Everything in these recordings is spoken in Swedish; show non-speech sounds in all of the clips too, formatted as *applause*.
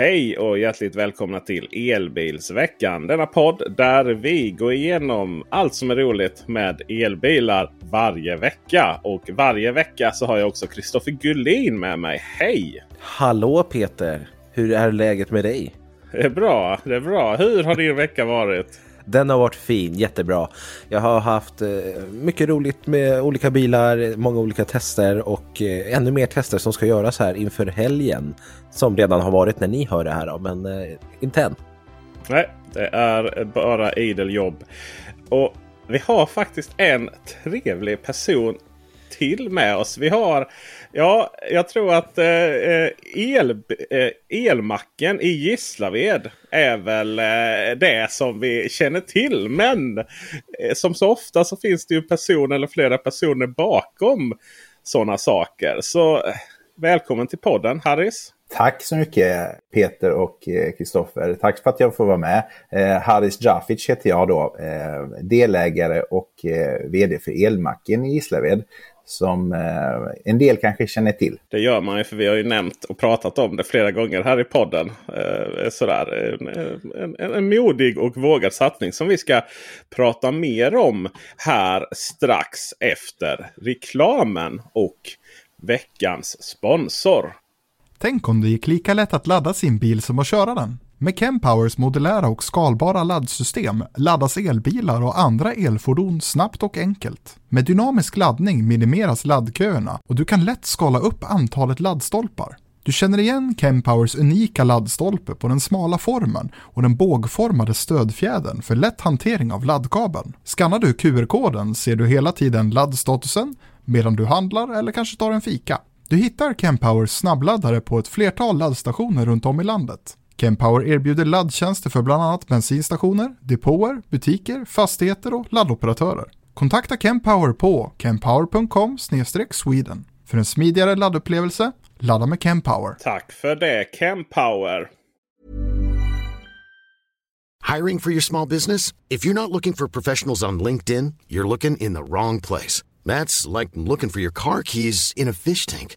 Hej och hjärtligt välkomna till Elbilsveckan. Denna podd där vi går igenom allt som är roligt med elbilar varje vecka. Och varje vecka så har jag också Kristoffer Gullin med mig. Hej! Hallå Peter! Hur är läget med dig? Det är bra, det är bra. Hur har din vecka varit? Den har varit fin, jättebra. Jag har haft eh, mycket roligt med olika bilar, många olika tester och eh, ännu mer tester som ska göras här inför helgen. Som redan har varit när ni hör det här, då, men eh, inte än. Nej, det är bara idel jobb. Och vi har faktiskt en trevlig person till med oss. Vi har Ja, jag tror att eh, eh, el, eh, elmacken i Gislaved är väl eh, det som vi känner till. Men eh, som så ofta så finns det ju person eller flera personer bakom sådana saker. Så eh, välkommen till podden Harris. Tack så mycket Peter och eh, Kristoffer. Tack för att jag får vara med. Eh, Haris Jafic heter jag då. Eh, delägare och eh, vd för Elmacken i Gislaved som eh, en del kanske känner till. Det gör man ju för vi har ju nämnt och pratat om det flera gånger här i podden. Eh, sådär. En, en, en, modig och vågad satsning som vi ska prata mer om här strax efter reklamen och veckans sponsor. Tänk om det gick lika lätt att ladda sin bil som att köra den. Med Kempowers modulära och skalbara laddsystem laddas elbilar och andra elfordon snabbt och enkelt. Med dynamisk laddning minimeras laddköerna och du kan lätt skala upp antalet laddstolpar. Du känner igen Kempowers unika laddstolpe på den smala formen och den bågformade stödfjädern för lätt hantering av laddkabeln. Skannar du QR-koden ser du hela tiden laddstatusen medan du handlar eller kanske tar en fika. Du hittar Kempowers snabbladdare på ett flertal laddstationer runt om i landet. Kempower erbjuder laddtjänster för bland annat bensinstationer, depåer, butiker, fastigheter och laddoperatörer. Kontakta Kempower på kempower.com Sweden. För en smidigare laddupplevelse, ladda med Kempower. Tack för det, Kempower. Hiring for your small business? If you're not looking for professionals on LinkedIn, you're looking in the wrong place. That's like looking for your car keys in a fish tank.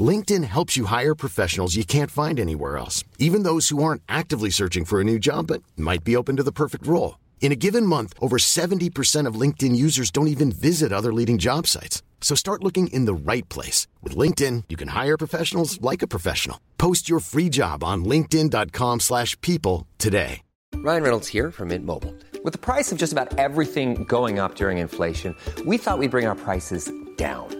LinkedIn helps you hire professionals you can't find anywhere else, even those who aren't actively searching for a new job but might be open to the perfect role. In a given month, over 70% of LinkedIn users don't even visit other leading job sites. So start looking in the right place. With LinkedIn, you can hire professionals like a professional. Post your free job on linkedin.com slash people today. Ryan Reynolds here from Mint Mobile. With the price of just about everything going up during inflation, we thought we'd bring our prices down.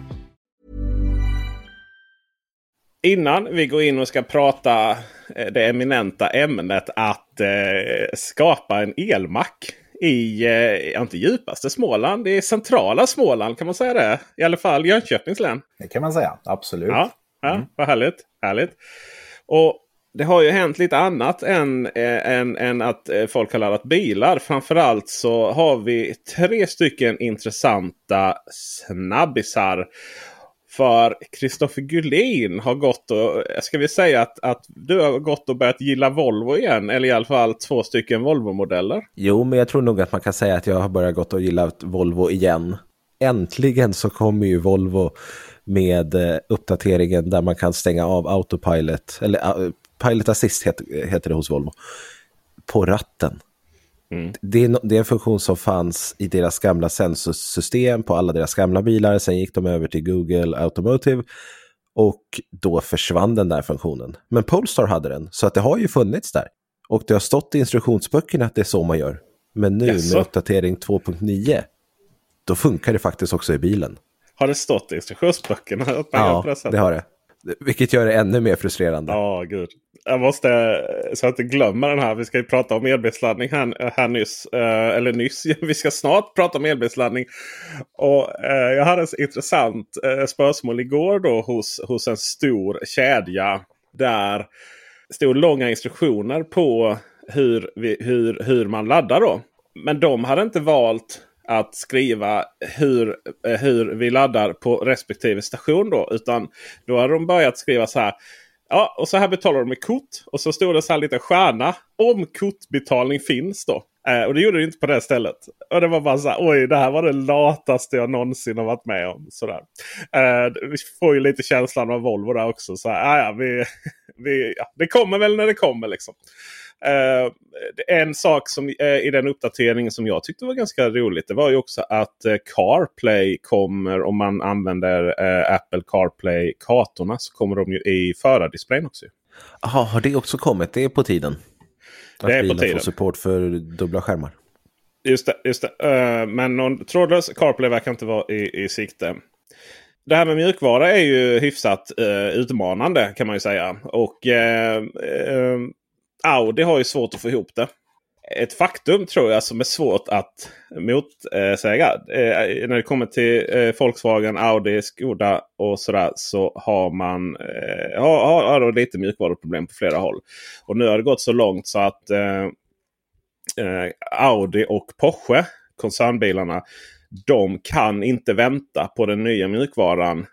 Innan vi går in och ska prata Eh, det eminenta ämnet att eh, skapa en elmack i, eh, inte djupaste Småland, i centrala Småland kan man säga det. I alla fall Jönköpings län. Det kan man säga, absolut. Ja, ja mm. vad härligt. härligt. Och det har ju hänt lite annat än, äh, än, än att äh, folk har laddat bilar. Framförallt så har vi tre stycken intressanta snabbisar. För Kristoffer Gullin har gått och, ska vi säga att, att du har gått och börjat gilla Volvo igen? Eller i alla fall två stycken Volvo-modeller. Jo, men jag tror nog att man kan säga att jag har börjat gått och gilla Volvo igen. Äntligen så kommer ju Volvo med eh, uppdateringen där man kan stänga av autopilot, eller uh, Pilot Assist heter, heter det hos Volvo, på ratten. Mm. Det, är, det, är, en funktion som fanns i deras gamla sensorsystem på alla deras gamla bilar. Sen gick de över till Google Automotive och då försvann den där funktionen. Men Polestar hade den, så att det har ju funnits där. Och det har stått i instruktionsböckerna att det är så man gör. Men nu yes. med uppdatering 2.9, då funkar det faktiskt också i bilen. Har det stått i instruktionsböckerna? Att man gör Ja, på det sättet? det har det. Vilket gör det ännu mer frustrerande. Ja, gud. Jag måste, så jag inte glömmer den här. Vi ska ju prata om elbilsladdning här, här nyss. Eh, eller nyss, *laughs* vi ska snart prata om elbilsladdning. Och eh, jag hade ett intressant eh, spörsmål igår då hos, hos en stor kedja. Där stod långa instruktioner på hur, vi, hur, hur man laddar då. Men de hade inte valt att skriva hur, eh, hur vi laddar på respektive station. då. Utan då hade de börjat skriva så här. Ja, och så här betalar de med kort. Och så stod det så här lite stjärna. Om kortbetalning finns då. Eh, och det gjorde det inte på det stället. Och det var bara så här, oj det här var det lataste jag någonsin har varit med om. Sådär. Eh, vi får ju lite känslan av Volvo där också. Så här, ja, vi, *laughs* vi, ja, det kommer väl när det kommer liksom. Eh, en sak som, eh, i den uppdateringen som jag tyckte var ganska roligt. Det var ju också att eh, CarPlay kommer om man använder Apple CarPlay-kartorna. Så kommer de ju i förardisplayen också. Jaha, har det också kommit? Det är på tiden. Att Det är på tiden. får support för dubbla skärmar. Just det. Just det. Men någon trådlös CarPlay verkar inte vara i, i sikte. Det här med mjukvara är ju hyfsat eh, utmanande kan man ju säga. Och eh, eh, Audi har ju svårt att få ihop det. Ett faktum tror jag som är svårt att motsäga. Eh, när det kommer till eh, Volkswagen, Audi, Skoda och sådär så har man eh, har, har, har lite mjukvaruproblem på flera håll. Och nu har det gått så långt så att eh, eh, Audi och Porsche, koncernbilarna, de kan inte vänta på den nya mjukvaran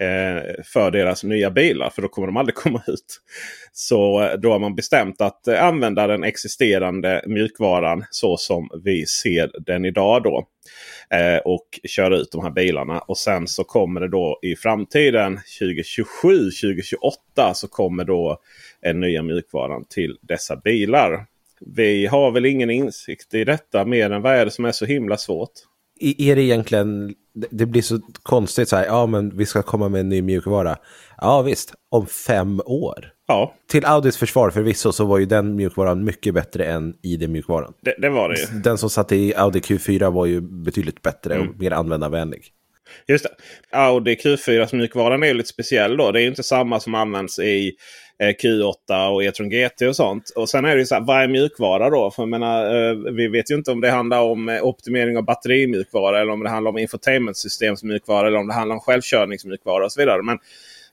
Eh, för deras nya bilar. För då kommer de aldrig *laughs* komma ut. Så eh, då har man bestämt att eh, använda den existerande mjukvaran så som vi ser den idag. då. Och köra ut de här bilarna. Och sen så kommer det då i framtiden 2027, 2028 så kommer då den nya mjukvaran till dessa bilar. Vi har väl ingen insikt i detta mer än vad är det som är så himla svårt? Är det egentligen, det blir så konstigt så här, ja men vi ska komma med en ny mjukvara. Ja visst, om fem år. Ja, Till Audis försvar förvisso så var ju den mjukvaran mycket bättre än ID-mjukvaran. det, det var det ju. Den som satt i Audi Q4 var ju betydligt bättre Mm. och mer användarvänlig. Just det. Audi Q4 mjukvaran är ju lite speciell då. Det är ju inte samma som används i eh, Q8 och E-tron GT och sånt. Och sen är det ju så här, vad är mjukvara då? För jag menar, eh, vi vet ju inte om det handlar om eh, optimering av batterimjukvara eller om det handlar om infotainmentsystemsmjukvara eller om det handlar om självkörningsmjukvara och så vidare. Men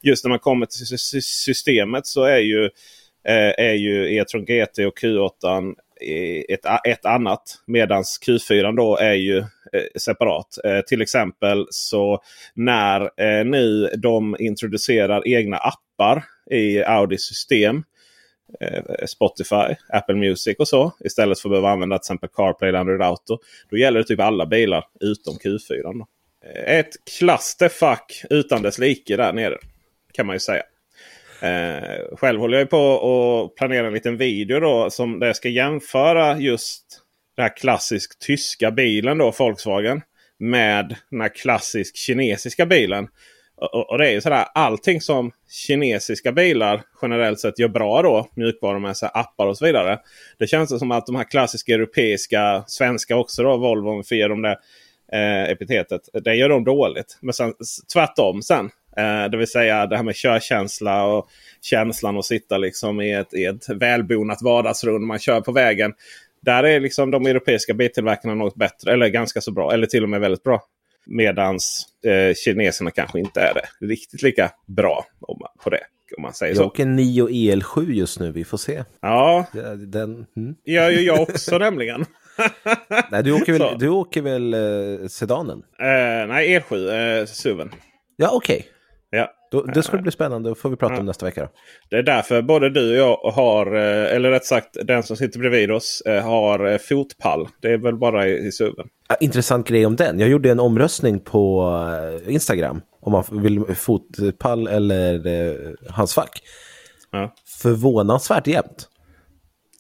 just när man kommer till systemet så är ju, är ju E-tron GT och Q8 ett, ett annat. Medan Q4 då är ju eh, separat. Eh, till exempel så när eh, nu de introducerar egna appar i Audis system. Spotify, Apple Music och så. Istället för att behöva använda till exempel CarPlay eller Android Auto. Då gäller det typ alla bilar utom Q4. Då. Ett klasterfack utan dess like där nere. Kan man ju säga. Eh, själv håller jag på att planera en liten video då som där jag ska jämföra just den här klassisk tyska bilen då, Volkswagen. Med den här klassisk kinesiska bilen. Och, och- det är ju sådär allting som kinesiska bilar generellt sett gör bra då. Mjukvarumässiga appar och så vidare. Det känns som att de här klassiska europeiska, svenska också då, Volvo om vi får ge dem det eh, epitetet. Det gör de dåligt. Men sen, tvärtom sen. Eh, det vill säga det här med körkänsla och känslan att sitta liksom i ett, i ett välbonat vardagsrum man kör på vägen. Där är liksom de europeiska biltillverkarna något bättre. Eller ganska så bra. Eller till och med väldigt bra. Medans eh, kineserna kanske inte är det riktigt lika bra om man, på det. Om man säger Jag så. åker Nio EL7 just nu, vi får se. Ja, Den, mm. gör ju jag också *laughs* nämligen. *laughs* Nej, du åker Så. väl, du åker väl eh, sedanen? Eh, nej, E7, eh, SUVen. Ja, okej. Ja. Då, det ska bli spännande, det får vi prata om nästa vecka. Då. Det är därför både du och jag har, eh, eller rätt sagt den som sitter bredvid oss, eh, har eh, fotpall. Det är väl bara i, i SUVen. Ja, intressant grej om den. Jag gjorde en omröstning på eh, Instagram om man vill fotpall eller eh, handskfack. Ja. Förvånansvärt jämnt.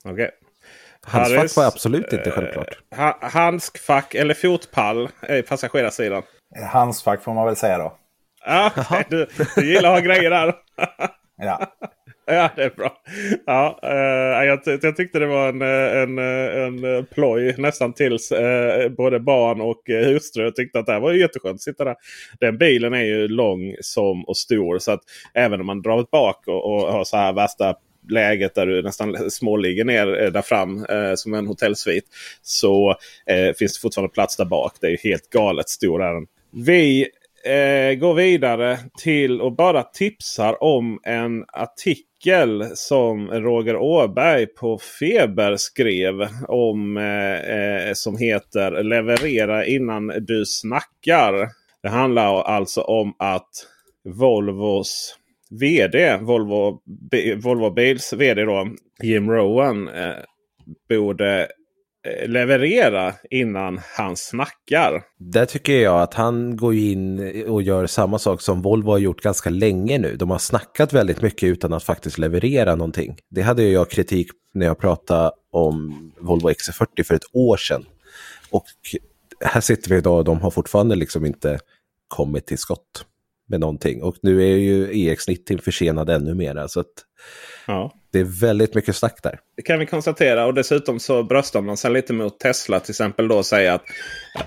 Okej. Handskfack Harris, var absolut inte självklart. Ha, handskfack eller fotpall är passagerarsidan. Handskfack får man väl säga då. Ja, *laughs* du, du gillar att ha grejer där. *laughs* Ja. Ja, det är bra. Ja, uh, jag, jag tyckte det var en, en, en ploj nästan tills uh, både barn och hustru tyckte att det här var jätteskönt att sitta där. Den bilen är ju lång som och stor så att även om man drar bak och, och har så här värsta läget där du nästan småligger ner där fram eh, som en hotellsvit. Så eh, finns det fortfarande plats där bak. Det är ju helt galet stor är den. Vi eh, går vidare till och bara tipsar om en artikel som Roger Åberg på Feber skrev om. Eh, eh som heter Leverera innan du snackar. Det handlar alltså om att Volvos VD, Volvo, Volvo Bils VD då, Jim Rowan, eh, borde Eh, leverera innan han snackar. Där tycker jag att han går in och gör samma sak som Volvo har gjort ganska länge nu. De har snackat väldigt mycket utan att faktiskt leverera någonting. Det hade jag kritik när jag pratade om Volvo XC40 för ett år sedan. Och här sitter vi idag och de har fortfarande liksom inte kommit till skott med någonting. Och nu är ju EX90 försenad ännu mer. Så att ja. det är väldigt mycket snack där. Det kan vi konstatera. Och dessutom så bröstar man sig lite mot Tesla till exempel. då säga att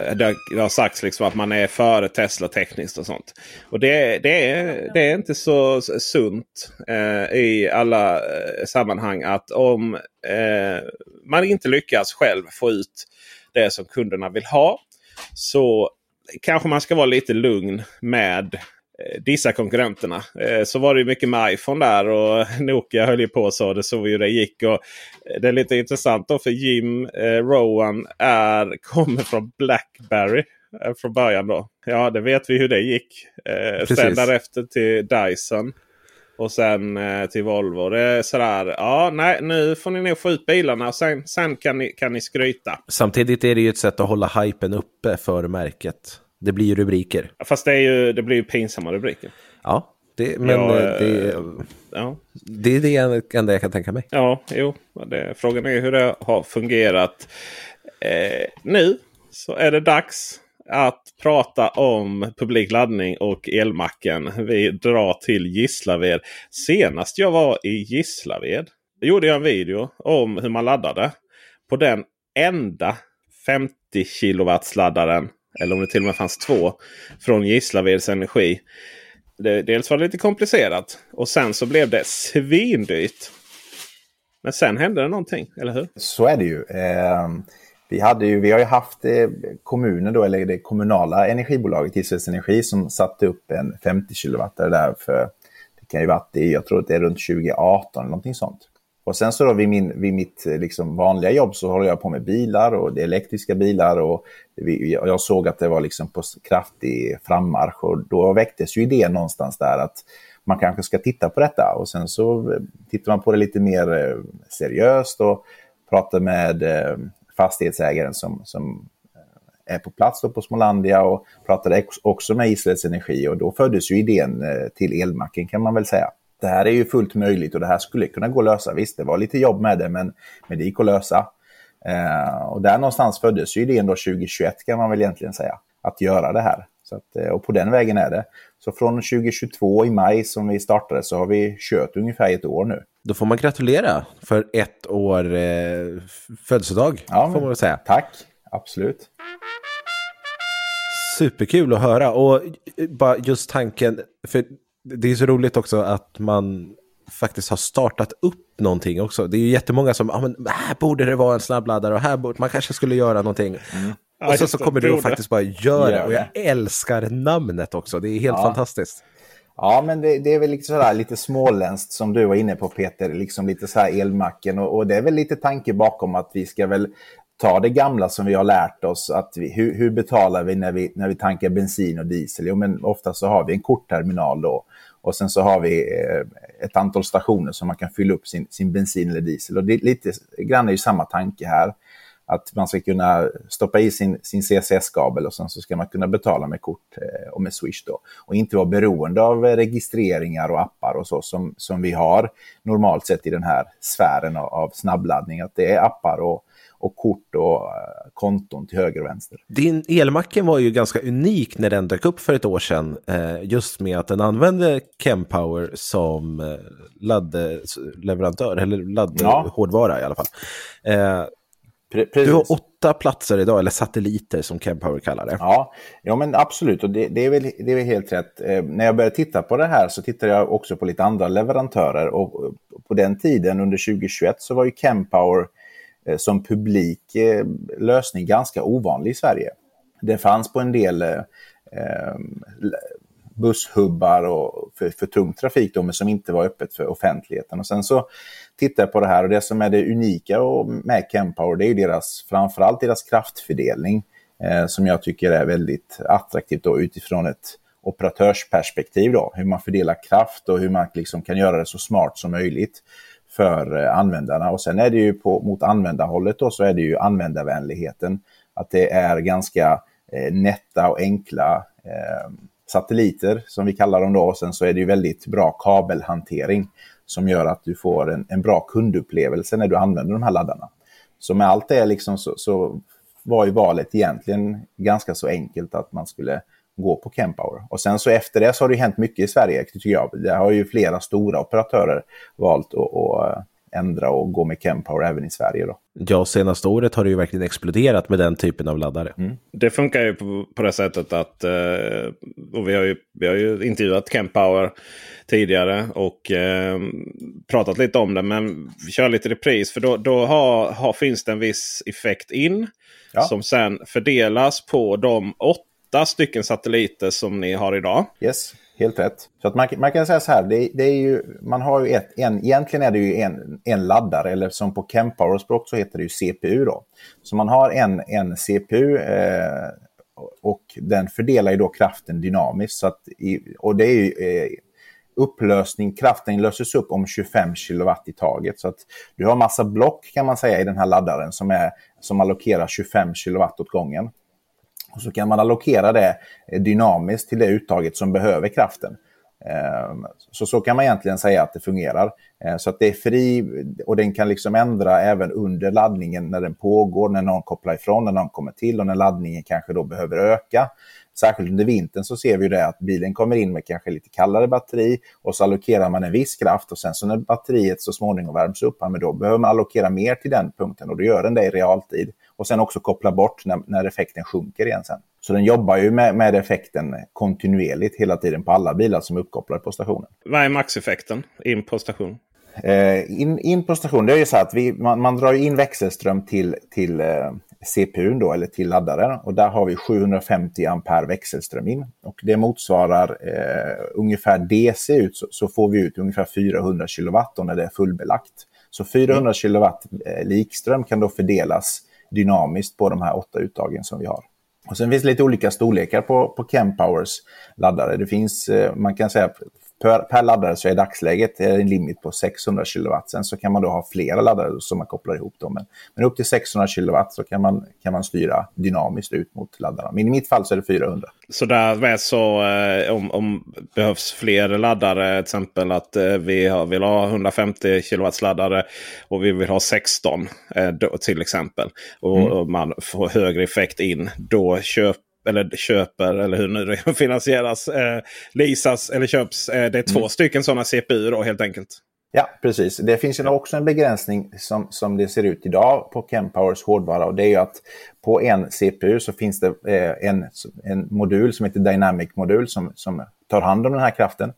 eh, det, har sagts liksom att man är före Tesla tekniskt och sånt. Och det, det, är, det är inte så sunt eh, i alla eh, sammanhang att om eh, man inte lyckas själv få ut det som kunderna vill ha. Så kanske man ska vara lite lugn med dissa konkurrenterna. Eh, så var det mycket med iPhone där och *laughs* Nokia höll ju på så. Det såg vi hur det gick. Och eh, det är lite intressant då för Jim Rowan är, *laughs* kommer från Blackberry från början. då. Ja, det vet vi hur det gick. Precis. Sen därefter till Dyson. Och sen eh, till Volvo. Det är sådär. Ja, nej, nu får ni nog få ut bilarna och sen, sen kan, ni, kan ni skryta. Samtidigt är det ju ett sätt att hålla hypen uppe för märket. Det blir ju rubriker. Fast det, är ju, det blir ju pinsamma rubriker. Ja, det, men ja, eh, det, ja. det är det enda jag kan tänka mig. Ja, jo. Det, frågan är hur det har fungerat. Eh, nu så är det dags att prata om publikladdning och elmacken. Vi drar till Gislaved. Senast jag var i Gislaved gjorde jag en video om hur man laddade på den enda 50 kilowatts laddaren eller om det till och med fanns två. Från Gislaveds Energi. Det, dels var det lite komplicerat och sen så blev det svindyrt. Men sen hände det någonting, eller hur? Så är det ju. Eh, vi, hade ju vi har ju haft eh, kommunen då, eller det kommunala energibolaget Gislaveds Energi som satte upp en 50 kW där för, det kan ju varit, jag tror att det är runt 2018 eller någonting sånt. Och sen så då vid, min, vid mitt eh, liksom vanliga jobb så håller jag på med bilar och det elektriska bilar och vi, jag såg att det var liksom på kraftig frammarsch och då väcktes ju idén någonstans där att man kanske ska titta på detta. Och sen så eh, tittar man på det lite mer eh, seriöst och pratar med fastighetsägaren som, som är på plats då på Smålandia och pratade också med Israels Energi och då föddes ju idén till elmacken kan man väl säga det här är ju fullt möjligt och det här skulle kunna gå att lösa. Visst, det var lite jobb med det, men, men det gick att lösa. Eh, och där någonstans föddes ju idén då 2021 kan man väl egentligen säga, att göra det här. Så att, eh, och på den vägen är det. Så från 2022 i maj som vi startade så har vi kört ungefär ett år nu. Då får man gratulera för ett år eh, födelsedag, ja, får man väl säga. Tack, absolut. Superkul att höra och bara just tanken, för det är så roligt också att man faktiskt har startat upp någonting också. Det är ju jättemånga som, ah, men här borde det vara en snabbladdare och här borde man kanske skulle göra någonting. Mm. Och så, så kommer du och faktiskt bara göra det. Och jag älskar namnet också, det är helt ja. fantastiskt. Ja, men det, det är väl liksom sådär, lite småländskt som du var inne på Peter, liksom lite så här elmacken och, och, det är väl lite tanke bakom att vi ska väl ta det gamla som vi har lärt oss. Att vi, hur, hur betalar vi när, vi när vi tankar bensin och diesel? Jo, men ofta så har vi en kortterminal då. Och sen så har vi eh, ett antal stationer som man kan fylla upp sin, sin bensin eller diesel. Och det är lite grann är ju samma tanke här. Att man ska kunna stoppa i sin, sin CCS-kabel och sen så ska man kunna betala med kort eh, och med Swish då. Och inte vara beroende av eh, registreringar och appar och så som, som vi har normalt sett i den här sfären av, av snabbladdning. Att det är appar och och kort och eh, konton till höger och vänster. Din elmacken var ju ganska unik när den dök upp för ett år sedan. Eh, just med att den använde Chempower som eh, laddleverantör, eller laddhårdvara ja. i alla fall. Precis. Du har åtta platser idag, eller satelliter som Chempower kallar det. Ja, ja men absolut. Och det, det, är väl, det är väl helt rätt. Eh, när jag började titta på det här så tittade jag också på lite andra leverantörer. Och på den tiden, under 2021, så var ju Chempower Eh, som publik eh, lösning ganska ovanlig i Sverige. Det fanns på en del eh, eh, busshubbar och för, för tung trafik då, men som inte var öppet för offentligheten. Och sen så tittar jag på det här och det som är det unika med KemPower, det är ju deras, framförallt deras kraftfördelning eh, som jag tycker är väldigt attraktivt då, utifrån ett operatörsperspektiv. Då, hur man fördelar kraft och hur man liksom kan göra det så smart som möjligt för eh, användarna. Och sen är det ju på, mot användarhållet då, så är det ju användarvänligheten. Att det är ganska eh, nätta och enkla eh, satelliter som vi kallar dem då. Och sen så är det ju väldigt bra kabelhantering som gör att du får en, en bra kundupplevelse när du använder de här laddarna. Så med allt det liksom så, så var ju valet egentligen ganska så enkelt att man skulle gå på Chempower. Och sen så efter det så har det hänt mycket i Sverige, tycker jag. Det har ju flera stora operatörer valt att, att ändra och gå med Chempower även i Sverige. Då. Ja, senaste året har det ju verkligen exploderat med den typen av laddare. Mm. Det funkar ju på, på det sättet att, eh, och vi har, ju, vi har ju intervjuat Chempower tidigare och eh, pratat lite om det. Men vi kör lite repris för då, då har, har, finns det en viss effekt in. Ja. Som sen fördelas på de åtta stycken satelliter som ni har idag. Yes. Helt rätt. Så att man, man kan säga så här, det, det, är ju, man har ju ett, en, egentligen är det ju en, en laddare, eller som på Chempower-språk så heter det ju CPU. Då. Så man har en, en CPU eh, och den fördelar ju då kraften dynamiskt. Så att i, och det är ju eh, upplösning, kraften löses upp om 25 kW i taget. Så att du har massa block kan man säga i den här laddaren som, är, som allokerar 25 kW åt gången. Och så kan man allokera det eh, dynamiskt till det uttaget som behöver kraften. Ehm, så så kan man egentligen säga att det fungerar. Eh, så att det är fri och den kan liksom ändra även under laddningen när den pågår, när någon kopplar ifrån, när någon kommer till och när laddningen kanske då behöver öka. Särskilt under vintern så ser vi det att bilen kommer in med kanske lite kallare batteri och så allokerar man en viss kraft och sen så när batteriet så småningom värms upp, men då behöver man allokera mer till den punkten och då gör den det i realtid och sen också koppla bort när, när effekten sjunker igen sen. Så den jobbar ju med, med effekten kontinuerligt hela tiden på alla bilar som är uppkopplade på stationen. Vad är maxeffekten in på station? Eh, in, in på station, det är ju så att vi, man, man drar in växelström till, till eh, CPUn då, eller till laddaren. Och där har vi 750 ampere växelström in. Och det motsvarar eh, ungefär DC ut så, så, får vi ut ungefär 400 kilowatt när det är fullbelagt. Så 400 mm. kilowatt eh, likström kan då fördelas dynamiskt på de här åtta uttagen som vi har. Och sen finns det lite olika storlekar på, på Chempowers laddare. Det finns, eh, man kan säga per, per laddare så är dagsläget en limit på 600 kW. Sen så kan man då ha flera laddare som man kopplar ihop. Då. Men, men upp till 600 kW så kan man, kan man styra dynamiskt ut mot laddarna. Men i mitt fall så är det 400. Så därmed så eh, om, om behövs fler laddare, till exempel att eh, vi har, vill ha 150 kW laddare och vi vill ha 16 eh, då, till exempel. Och, mm. och man får högre effekt in. Då köper eller köper, eller hur nu det *laughs* finansieras, eh, leasas eller köps. Eh, det är två mm. stycken sådana CPU då helt enkelt. Ja, precis. Det finns ju också en begränsning som, som det ser ut idag på Chempowers hårdvara. Och det är ju att på en CPU så finns det eh, en, en modul som heter Dynamic-modul som, som tar hand om den här kraften.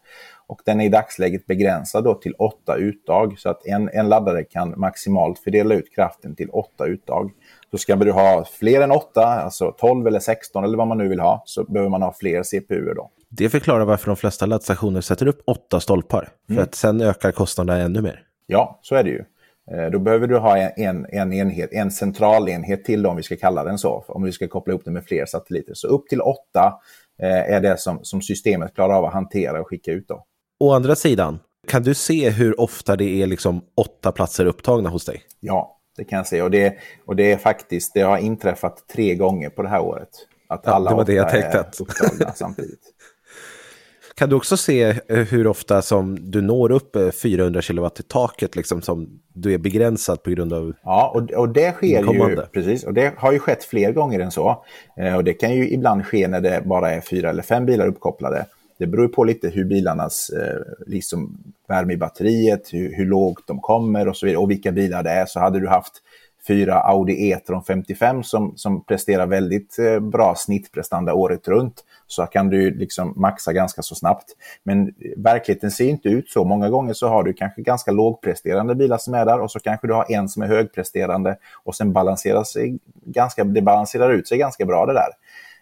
Och den är i dagsläget begränsad då till åtta uttag. Så att en, en laddare kan maximalt fördela ut kraften till åtta uttag. Så ska du ha fler än 8, alltså 12 eller 16 eller vad man nu vill ha, så behöver man ha fler CPUer då. Det förklarar varför de flesta laddstationer sätter upp åtta stolpar. För mm. att sen ökar kostnaderna ännu mer. Ja, så är det ju. Eh, då behöver du ha en, en, enhet, en centralenhet till om vi ska kalla den så, om vi ska koppla ihop det med fler satelliter. Så upp till åtta eh, är det som, som systemet klarar av att hantera och skicka ut. Då. Å andra sidan, kan du se hur ofta det är liksom åtta platser upptagna hos dig? Ja, det kan jag se. Och det, och det är faktiskt, det har inträffat tre gånger på det här året. Att alla ja, det var det jag tänkte. är upptagna samtidigt. *laughs* Kan du också se eh, hur ofta som du når upp eh, 400 kilowatt i taket, liksom som du är begränsad på grund av Ja, och, och det sker ju, Inkommande. precis, och det har ju skett fler gånger än så. Eh, och det kan ju ibland ske när det bara är fyra eller fem bilar uppkopplade. Det beror på lite hur bilarnas eh, liksom värme i batteriet, hur, hur lågt de kommer och så vidare, och vilka bilar det är. Så hade du haft fyra Audi E-tron 55 som, som presterar väldigt eh, bra snittprestanda året runt så kan du liksom maxa ganska så snabbt. Men verkligheten ser inte ut så. Många gånger så har du kanske ganska lågpresterande bilar som är där och så kanske du har en som är högpresterande och sen balanserar sig ganska, det balanserar ut sig ganska bra det där.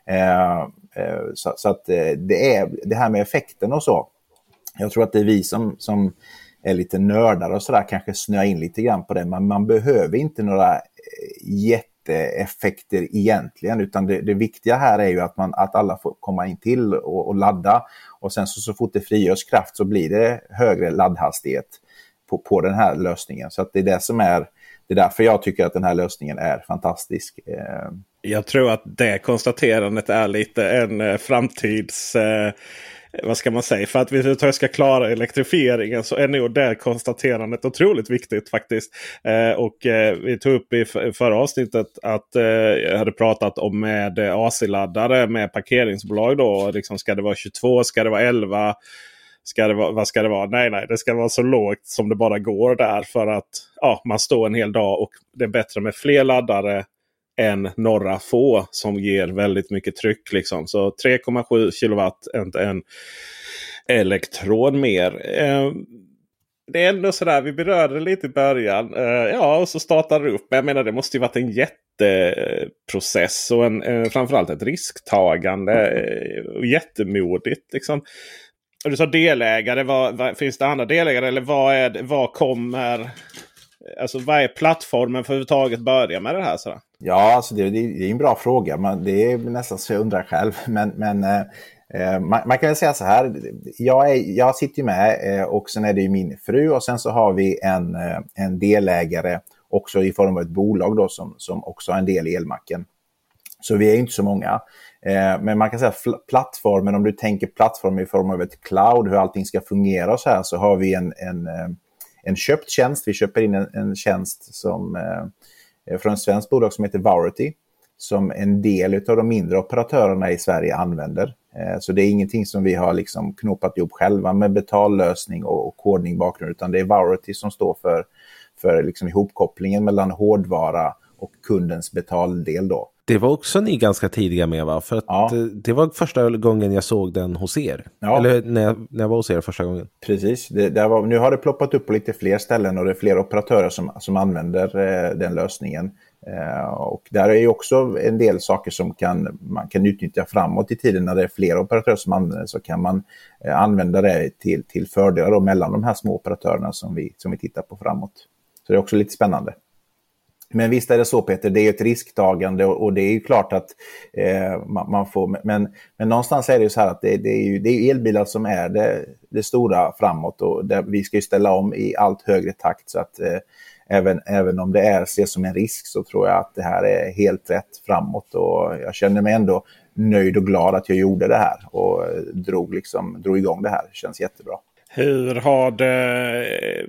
Eh, Eh, så, så att eh, det är det här med effekten och så. Jag tror att det är vi som, som är lite nördar och sådär kanske snöa in lite grann på det. Men man behöver inte några eh, jätteeffekter egentligen. Utan det, det viktiga här är ju att, man, att alla får komma in till och, och ladda. Och sen så, så fort det frigörs kraft så blir det högre laddhastighet på, på den här lösningen. Så att det är det som är det är därför jag tycker att den här lösningen är fantastisk. Jag tror att det konstaterandet är lite en eh, framtids... Eh, vad ska man säga? För att vi överhuvudtaget ska klara elektrifieringen så är nog det konstaterandet otroligt viktigt faktiskt. Eh, och eh, vi tog upp i förra avsnittet att eh, jag hade pratat om med AC-laddare med parkeringsbolag. då. Liksom, ska det vara 22? Ska det vara 11? Ska det vara, vad ska det vara? Nej, nej, det ska vara så lågt som det bara går där. För att ja, man står en hel dag och det är bättre med fler laddare än några få som ger väldigt mycket tryck. Liksom. Så 3,7 kilowatt, inte en elektron mer. Eh, det är ändå sådär, vi berörde det lite i början. Eh, ja, och så startar det upp. Men jag menar det måste ju varit en jätteprocess och en, eh, framförallt ett risktagande. Eh, och jättemodigt. Liksom. Och du sa delägare. Vad, vad, finns det andra delägare? Eller vad, är vad kommer... Alltså vad är plattformen för att överhuvudtaget börja med det här? Sådär? Ja, alltså det, det är en bra fråga. Man, det är nästan så jag undrar själv. Men, men eh, eh, man, man, kan väl säga så här. Jag, är, jag sitter ju med eh, och sen är det ju min fru och sen så har vi en, eh, en delägare också i form av ett bolag då som, som också har en del i elmacken. Så vi är inte så många. Eh, men man kan säga plattformen, om du tänker plattform i form av ett cloud, hur allting ska fungera och så här, så har vi en, en, eh, en köpt tjänst. Vi köper in en, en tjänst som eh, från ett svenskt bolag som heter Varity som en del av de mindre operatörerna i Sverige använder. Eh, så det är ingenting som vi har liksom knopat ihop själva med betallösning och, och kodning bakgrund, utan det är Varity som står för, för liksom ihopkopplingen mellan hårdvara och kundens betaldel. Då. Det var också ni ganska tidiga med va? För att Ja. det, det var första gången jag såg den hos er. Ja. Eller när jag, när jag var hos er första gången. Precis, det, det var, nu har det ploppat upp på lite fler ställen och det är fler operatörer som, som använder eh, den lösningen. Eh, och där är ju också en del saker som kan, man kan utnyttja framåt i tiden när det är fler operatörer som använder så kan man eh, använda det till, till fördelar mellan de här små operatörerna som vi, som vi tittar på framåt. Så det är också lite spännande. Men visst är det så Peter, det är ett risktagande och, det är ju klart att eh, man, man får... Men, men någonstans är det ju så här att det, det, är, ju, det är ju elbilar som är det, det stora framåt och där vi ska ju ställa om i allt högre takt så att eh, även, även om det är ses som en risk så tror jag att det här är helt rätt framåt och jag känner mig ändå nöjd och glad att jag gjorde det här och drog, liksom, drog igång det här. Det känns jättebra. Hur har det...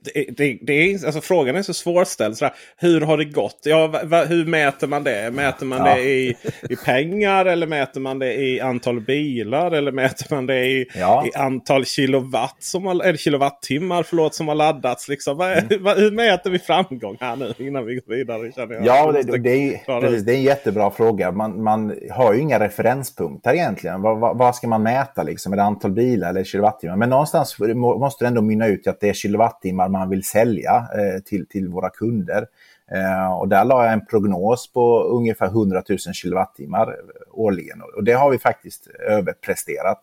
Det, det, det är, alltså frågan är så svårställd. Sådär. Hur har det gått? Ja, va, hur mäter man det? Mäter man Ja. det i, i pengar eller mäter man det i antal bilar? Eller mäter man det i, Ja. i antal kilowatt som har, eller kilowattimmar förlåt, som har laddats? Liksom. Va, Mm. va, hur mäter vi framgång här nu innan vi går vidare? Känner jag. Ja, det, det, är, precis, det är en jättebra fråga. Man, man har ju inga referenspunkter egentligen. Vad, ska man mäta? Liksom? Är det antal bilar eller kilowattimmar? Men någonstans må- måste det ändå mynna ut i att det är kilowattimmar man vill sälja eh, till, till våra kunder. Eh, och där la jag en prognos på ungefär 100 000 kilowattimmar eh, årligen. Och det har vi faktiskt överpresterat.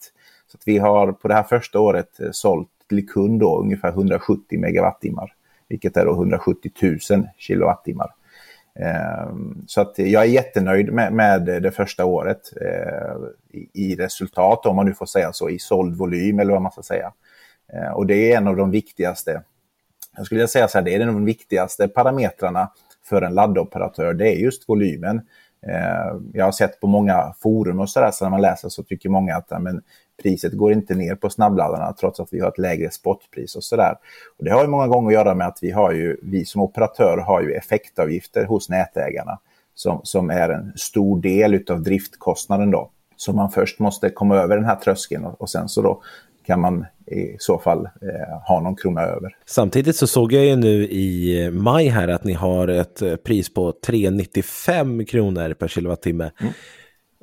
Så att vi har på det här första året eh, sålt till kund då ungefär 170 megawattimmar. Vilket är då 170 000 kilowattimmar. Eh, så att jag är jättenöjd med, med det första året i, resultat, om man nu får säga så, i såld volym eller vad man ska säga. Och det är en av de viktigaste, jag skulle vilja säga så här, det är de viktigaste parametrarna för en laddoperatör, det är just volymen. Eh, jag har sett på många forum och sådär, så när man läser så tycker många att men, priset går inte ner på snabbladdarna trots att vi har ett lägre spotpris och sådär. Och det har ju många gånger att göra med att vi har ju, vi som operatör har ju effektavgifter hos nätägarna som, som är en stor del av driftkostnaden då. Så man först måste komma över den här tröskeln och, och sen så då kan man i så fall eh, ha någon krona över. Samtidigt så såg jag ju nu i maj här att ni har ett eh, pris på 395 kronor per kilowattimme. Mm.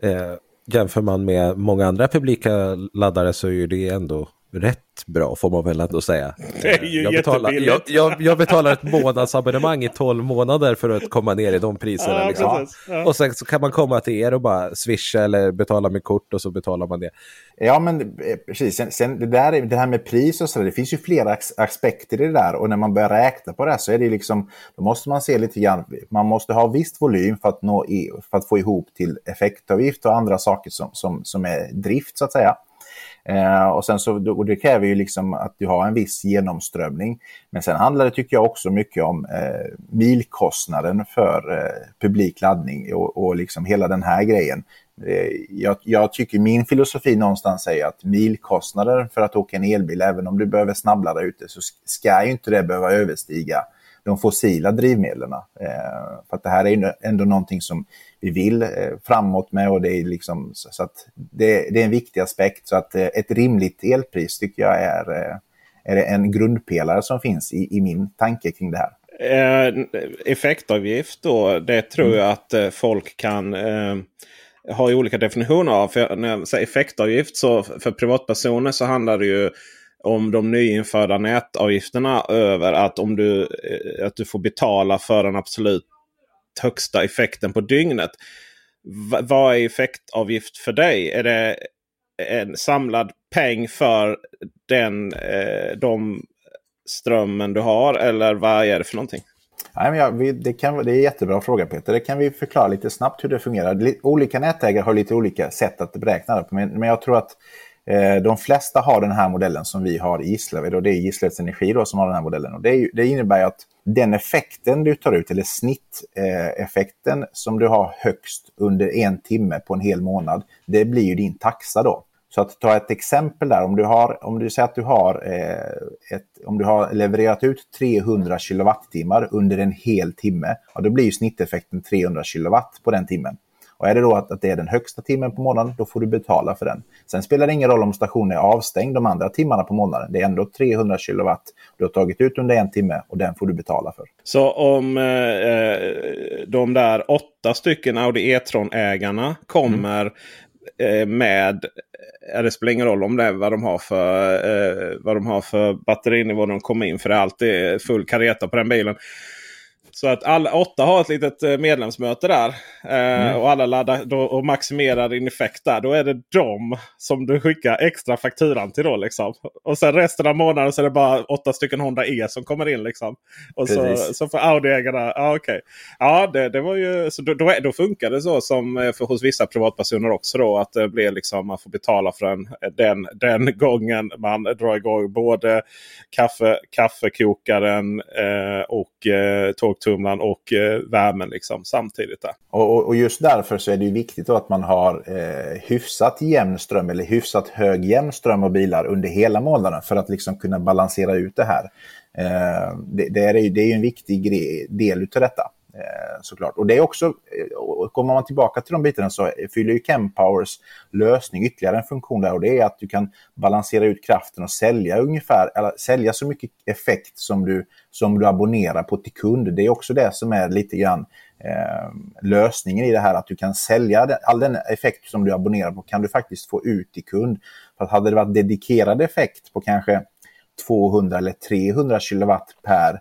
Eh, jämför man med många andra publika laddare så är det ändå rätt bra får man väl ändå säga. *laughs* Det är ju jag betalar, jag, jag, jag, betalar ett månadsabonnemang i 12 månader för att komma ner i de priserna. Ja, liksom. ja. Och sen så kan man komma till er och bara swisha eller betala med kort och så betalar man det. Ja, men eh, precis. Sen, sen det, där, det här med pris och så det finns ju flera aspekter i det där. Och när man börjar räkna på det så är det liksom, då måste man se lite grann, man måste ha visst volym för att, nå i, för att få ihop till effektavgift och andra saker som, som, som är drift så att säga. Eh, och, sen så, och det kräver ju liksom att du har en viss genomströmning. Men sen handlar det, tycker jag, också mycket om eh, milkostnaden för eh, publik laddning och, och liksom hela den här grejen. Eh, jag, jag, tycker min filosofi någonstans säger att milkostnaden för att åka en elbil, även om du behöver snabbladda ute, så ska ju inte det behöva överstiga de fossila drivmedlen. Eh, för att det här är ju ändå någonting som vi vill eh, framåt med och det är liksom så att det, det, är en viktig aspekt. Så att eh, ett rimligt elpris tycker jag är, eh, är en grundpelare som finns i, i min tanke kring det här. Effektavgift då, det tror mm. jag att folk kan eh, ha olika definitioner av. För när jag säger effektavgift så för privatpersoner så handlar det ju om de nyinförda nätavgifterna över att om du, att du får betala för den absolut högsta effekten på dygnet. V vad är effektavgift för dig? Är det en samlad peng för den, eh, de strömmen du har eller vad är det för någonting? Nej, men ja, vi, det, kan, det är en jättebra fråga Peter. Det kan vi förklara lite snabbt hur det fungerar. Olika nätägare har lite olika sätt att beräkna det på. Men, men jag tror att Eh, Eh, de flesta har den här modellen som vi har i Gislaved och det är Gislaveds Energi då som har den här modellen. Och det, är, det innebär att den effekten du tar ut, eller snitteffekten eh, som du har högst under en timme på en hel månad, det blir ju din taxa då. Så att ta ett exempel där, om du, har, om du säger att du har, eh, ett, om du har levererat ut 300 kilowattimmar under en hel timme, ja, då blir ju snitteffekten 300 kilowatt på den timmen. Och är det då att, att det är den högsta timmen på månaden, då får du betala för den. Sen spelar det ingen roll om stationen är avstängd de andra timmarna på månaden. Det är ändå 300 kilowatt du har tagit ut under en timme och den får du betala för. Så om eh, eh de där åtta stycken Audi E-tron-ägarna kommer mm. med eh, det spelar ingen roll om det är vad de har för, eh, vad de har för batterinivå när de kommer in. För det är alltid full kareta på den bilen. Så att alla åtta har ett litet eh, medlemsmöte där. Eh, mm. Och alla laddar då, och maximerar din effekt där. Då är det de som du skickar extra fakturan till. Då, liksom. Och sen resten av månaden så är det bara åtta stycken Honda E som kommer in. Liksom. Och så, så för Audi-ägarna. Ja, okay. ja det, det var ju, så då, då, då, funkar det så som eh, för hos vissa privatpersoner också. Då, att det blir liksom, man får betala för den, den, den gången man drar igång både kaffe, kaffekokaren eh, och eh, torktumlaren och eh, värmen liksom, samtidigt. Där. Och, och, just därför så är det viktigt att man har eh, hyfsat jämn ström eller hyfsat hög jämn ström av bilar under hela månaden för att liksom kunna balansera ut det här. Eh, det, det, är, det är en viktig del av detta. Eh, såklart. Och det är också, eh, och kommer man tillbaka till de bitarna så fyller ju Chempowers lösning ytterligare en funktion där och det är att du kan balansera ut kraften och sälja ungefär, eller sälja så mycket effekt som du, som du abonnerar på till kund. Det är också det som är lite grann eh, lösningen i det här att du kan sälja den, all den effekt som du abonnerar på kan du faktiskt få ut till kund. För att hade det varit dedikerad effekt på kanske 200 eller 300 kilowatt per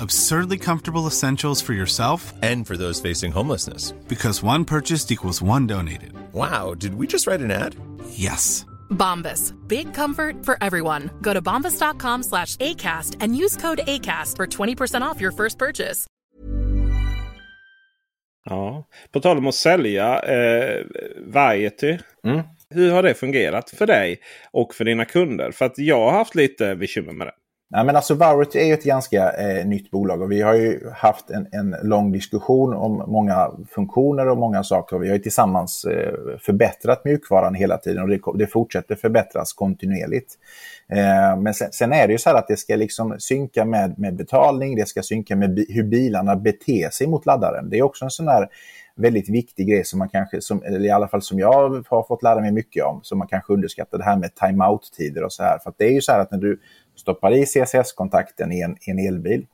Absurdly comfortable essentials for yourself and for those facing homelessness. Because one purchased equals one donated. Wow, did we just write an ad? Yes. Bombas. Big comfort for everyone. Go to bombas.com slash ACAST and use code ACAST for 20% off your first purchase. Ja, på tal om att sälja eh, Variety. Mm. Hur har det fungerat för dig och för dina kunder? För att jag har haft lite bekymmer med det. Nej, men alltså Varity är ju ett ganska eh, nytt bolag och vi har ju haft en, en lång diskussion om många funktioner och många saker. Och vi har ju tillsammans eh, förbättrat mjukvaran hela tiden och det, det fortsätter förbättras kontinuerligt. Eh, men sen, sen, är det ju så här att det ska liksom synka med, med betalning, det ska synka med bi hur bilarna beter sig mot laddaren. Det är också en sån här väldigt viktig grej som man kanske, som, eller i alla fall som jag har fått lära mig mycket om, som man kanske underskattar, det här med timeout-tider och så här. För det är ju så här att när du stoppar i CCS-kontakten i en, i en elbil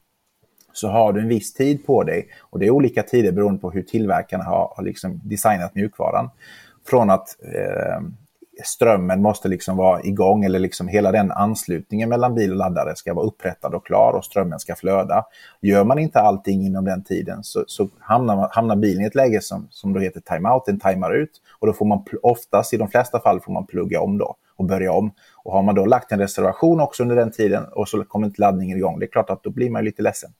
så har du en viss tid på dig. Och det är olika tider beroende på hur tillverkarna har, har liksom designat mjukvaran. Från att eh, strömmen måste liksom vara igång eller liksom hela den anslutningen mellan bil och laddare ska vara upprättad och klar och strömmen ska flöda. Gör man inte allting inom den tiden så, så hamnar, hamnar bilen i ett läge som, som då heter timeout, den timar ut. Och då får man oftast, i de flesta fall, får man plugga om då och börja om. Och har man då lagt en reservation också under den tiden och så kommer inte laddningen igång, det är klart att då blir man lite ledsen.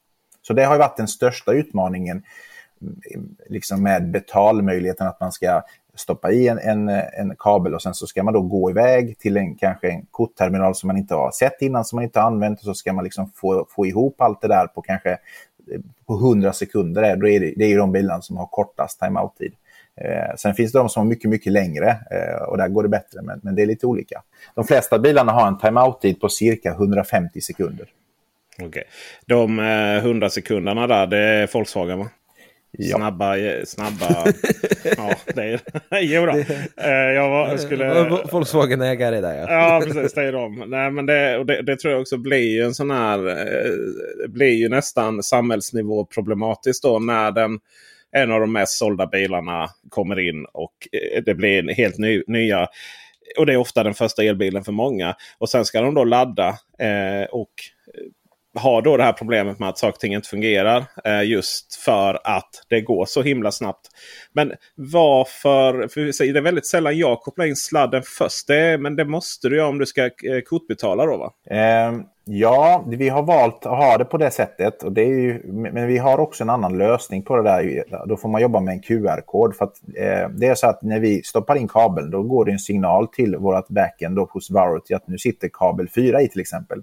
Så det har varit den största utmaningen mm, liksom med betalmöjligheten att man ska stoppa i en, en, en, kabel och sen så ska man då gå iväg till en, kanske en kortterminal som man inte har sett innan, som man inte har använt och så ska man liksom få, få ihop allt det där på kanske eh, på 100 sekunder. Då är det, det är de bilarna som har kortast timeout-tid. Eh, sen finns det de som har mycket, mycket längre eh, och där går det bättre, men, men det är lite olika. De flesta bilarna har en timeout-tid på cirka 150 sekunder. Okej. Okay. De eh, 100 sekunderna där, det är Volkswagen va? Ja. Snabba, snabba. *laughs* ja, det är *laughs* Jo då. Eh, jag var, skulle... Volkswagen-ägare där ja. ja, precis. Det är de. Nej, men det, det, det, tror jag också blir en sån här... Eh, det blir ju nästan samhällsnivå problematiskt då när den en av de mest sålda bilarna kommer in och eh, det blir helt ny, nya. Och det är ofta den första elbilen för många. Och sen ska de då ladda eh, och har då det här problemet med att saker och ting inte fungerar. Eh, just för att det går så himla snabbt. Men varför? För det är väldigt sällan jag kopplar in sladden först. Det, men det måste du göra om du ska eh, kortbetala då va? Eh, ja, vi har valt att ha det på det sättet. Och det är ju, men vi har också en annan lösning på det där. Då får man jobba med en QR-kod. för att eh, Det är så att när vi stoppar in kabeln då går det en signal till vårt backend då hos Varity att nu sitter kabel 4 i till exempel.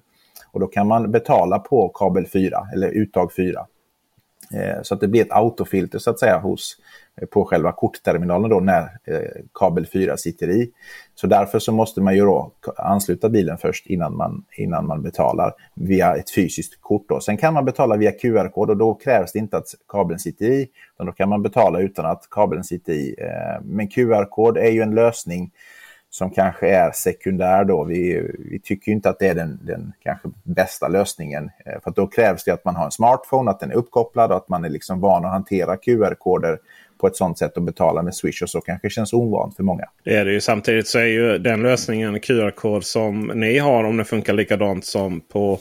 Och då kan man betala på kabel 4 eller uttag 4. Eh, så att det blir ett autofilter så att säga hos, eh, på själva kortterminalen då när eh, kabel 4 sitter i. Så därför så måste man ju då ansluta bilen först innan man, innan man betalar via ett fysiskt kort. Då. Sen kan man betala via QR-kod och då krävs det inte att kabeln sitter i. Utan då kan man betala utan att kabeln sitter i. Eh, men QR-kod är ju en lösning som kanske är sekundär då. Vi, vi tycker inte att det är den, den kanske bästa lösningen. Eh, för då krävs det att man har en smartphone, att den är uppkopplad och att man är liksom van att hantera QR-koder på ett sånt sätt att betala med Swish och så kanske känns ovant för många. Det är det ju. Samtidigt så är ju den lösningen QR-kod som ni har om den funkar likadant som på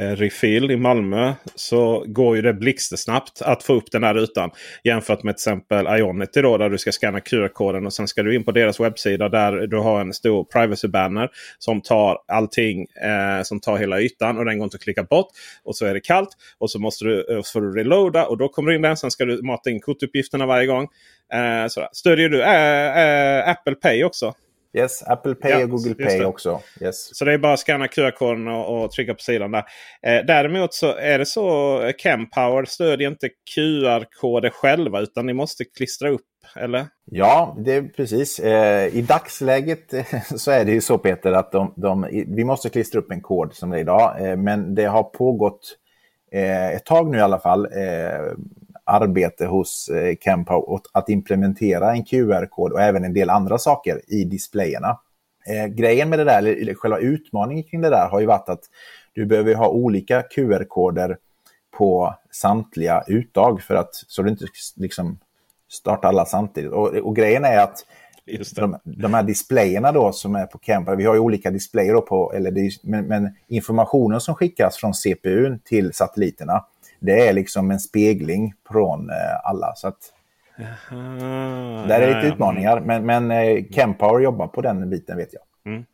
Eh, refill i Malmö så går ju det blixtsnabbt att få upp den här rutan. Jämfört med till exempel Ionity då där du ska scanna QR-koden och sen ska du in på deras webbsida där du har en stor privacy banner som tar allting eh, som tar hela ytan och den går inte att klicka bort. Och så är det kallt och så måste du, eh, så får du reloada och då kommer du in den. Sen ska du mata in kortuppgifterna varje gång. Eh, sådär. Stödjer du eh, eh, Apple Pay också? Yes, Apple Pay Ja, och Google Pay också. Yes. Så det är bara att scanna QR-koden och, och trycka på sidan där. Eh, däremot så är det så Campower stödjer inte QR-koder själva utan ni måste klistra upp. Eller? Ja, det är precis. Eh, I dagsläget *laughs* så är det ju så Peter att de, de, vi måste klistra upp en kod som det är idag. Eh, men det har pågått eh, ett tag nu i alla fall eh, arbete hos eh, åt att implementera en QR-kod och även en del andra saker i displayerna. Eh, grejen med det där, eller själva utmaningen kring det där har ju varit att du behöver ha olika QR-koder på samtliga uttag för att så du inte liksom startar alla samtidigt. Och, och grejen är att de, de här displayerna då som är på Camper, vi har ju olika displayer då på, eller det men, men informationen som skickas från CPUn till satelliterna, det är liksom en spegling från eh, alla. Så att där är lite utmaningar, men, men eh, Campower jobbar på den biten vet jag.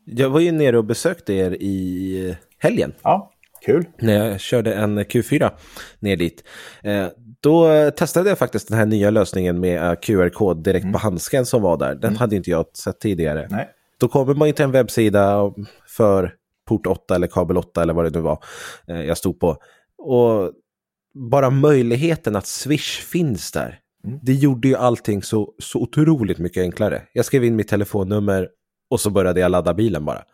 Jag var ju nere och besökte er i helgen. Ja, kul. När jag körde en Q4 ner dit. Eh, då testade jag faktiskt den här nya lösningen med eh, QR-kod direkt på handsken som var där. Den hade inte jag sett tidigare. Nej. Då kommer man ju till en webbsida för port 8 eller kabel 8 eller vad det nu var eh, jag stod på. Och bara möjligheten att Swish finns där. Det gjorde ju allting så, så otroligt mycket enklare. Jag skrev in mitt telefonnummer och så började jag ladda bilen bara.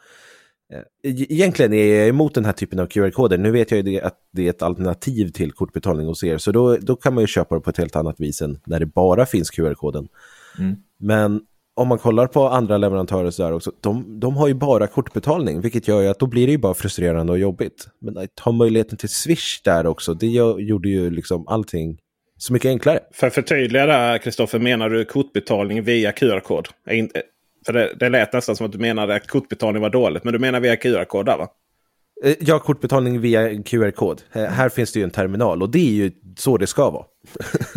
Eh, e- Egentligen är jag emot den här typen av QR-koder. Nu vet jag ju att det är ett alternativ till kortbetalning hos er. Så då, då kan man ju köpa det på ett helt annat vis än när det bara finns QR-koden. Mm. Men om man kollar på andra leverantörer så där också, de, de har ju bara kortbetalning, vilket gör ju att då blir det ju bara frustrerande och jobbigt. Men att ha möjligheten till Swish där också, det gjorde ju liksom allting så mycket enklare. För att förtydliga där Kristoffer, menar du kortbetalning via QR-kod? Är inte- För det, det lät nästan som att du menade att kortbetalning var dåligt. Men du menar via QR-kod där va? Eh, Ja, kortbetalning via QR-kod. Eh, Här finns det ju en terminal och det är ju så det ska vara.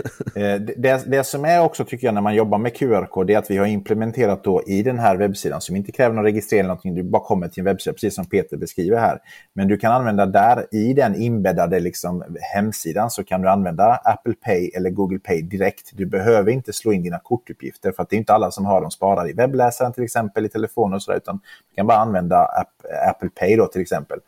*laughs* Eh, det- Det, som är också tycker jag när man jobbar med QR-kod det är att vi har implementerat då i den här webbsidan som inte kräver någon registrering eller någonting. Du bara kommer till en webbsida precis som Peter beskriver här. Men du kan använda där i den inbäddade liksom, hemsidan så kan du använda Apple Pay eller Google Pay direkt. Du behöver inte slå in dina kortuppgifter för att det är inte alla som har dem sparade i webbläsaren till exempel i telefonen och sådär utan du kan bara använda App, Apple Pay då till exempel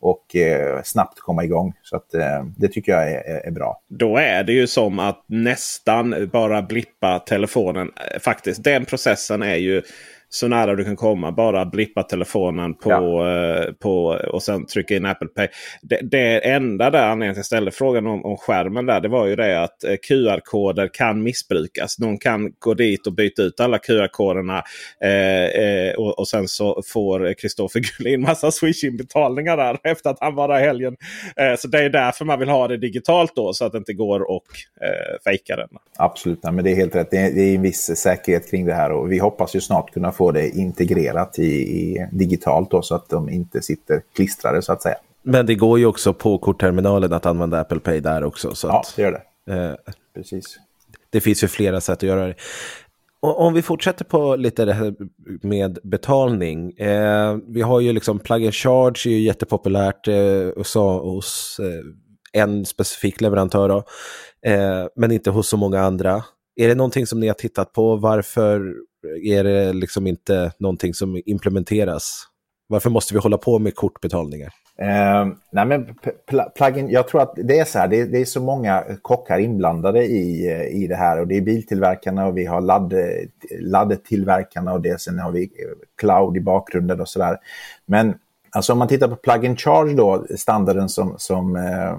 och eh, snabbt komma igång. Så att, eh, det tycker jag är, är, är bra. Då är det ju som att nästan bara blippa telefonen. Eh, faktiskt, den processen är ju så nära du kan komma. Bara blippa telefonen på, eh, på och sen trycka in Apple Pay. Det, det enda där anledningen till att jag ställde frågan om, om skärmen där. Det var ju det att eh, QR-koder kan missbrukas. Någon kan gå dit och byta ut alla QR-koderna. Eh, eh, och, och sen så får Kristoffer *laughs* Gullin massa Swish-inbetalningar där *laughs* efter att han var där helgen. Eh, så det är därför man vill ha det digitalt då så att det inte går och eh, fejka den. Absolut, men det är helt rätt. Det är, det är en viss säkerhet kring det här och vi hoppas ju snart kunna få det integrerat i, i digitalt då, så att de inte sitter klistrade så att säga. Men det går ju också på kortterminalen att använda Apple Pay där också. Så Ja, att, det gör det. eh, Precis. det finns ju flera sätt att göra det. Och om vi fortsätter på lite det här med betalning. Eh, vi har ju liksom plug and charge är ju jättepopulärt eh, hos, hos eh, en specifik leverantör. Då, eh, men inte hos så många andra. Är det någonting som ni har tittat på? Varför är det liksom inte någonting som implementeras? Varför måste vi hålla på med kortbetalningar? Uh, nej men pl- plugin, jag tror att det är så här, det, det är så många kockar inblandade i, i det här och det är biltillverkarna och vi har ladd, laddtillverkarna och det, sen har vi cloud i bakgrunden och sådär. Men alltså om man tittar på plug-in charge då, standarden som, som eh,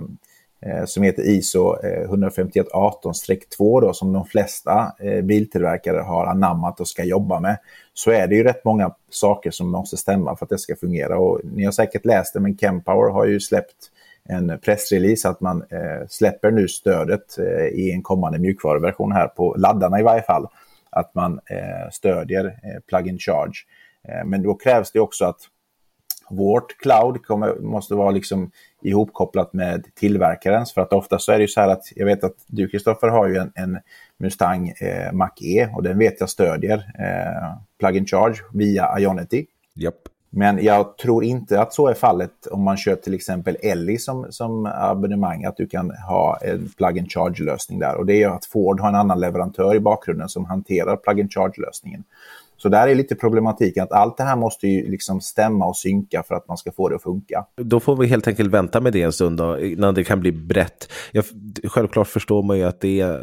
Eh, som heter ISO 15118-2 eh, då, som de flesta eh, biltillverkare har anammat och ska jobba med, så är det ju rätt många saker som måste stämma för att det ska fungera. Och ni har säkert läst det, men Kempower har ju släppt en pressrelease att man eh, släpper nu stödet eh, i en kommande mjukvaruversion här på laddarna i varje fall. Att man eh, stödjer eh, plug-in charge. Eh, men då krävs det också att vårt cloud kommer, måste vara liksom ihopkopplat med tillverkarens. För att ofta så är det ju så här att jag vet att du Kristoffer har ju en, en Mustang eh, Mach-E och den vet jag stödjer eh, plug-in charge via Ionity. Yep. Men jag tror inte att så är fallet om man kör till exempel Elli som, som abonnemang, att du kan ha en plug-in charge-lösning där. Och det är att Ford har en annan leverantör i bakgrunden som hanterar plug-in charge-lösningen. Så där är lite problematiken att allt det här måste ju liksom stämma och synka för att man ska få det att funka. Då får vi helt enkelt vänta med det en stund då, innan det kan bli brett. Jag, självklart förstår man ju att det,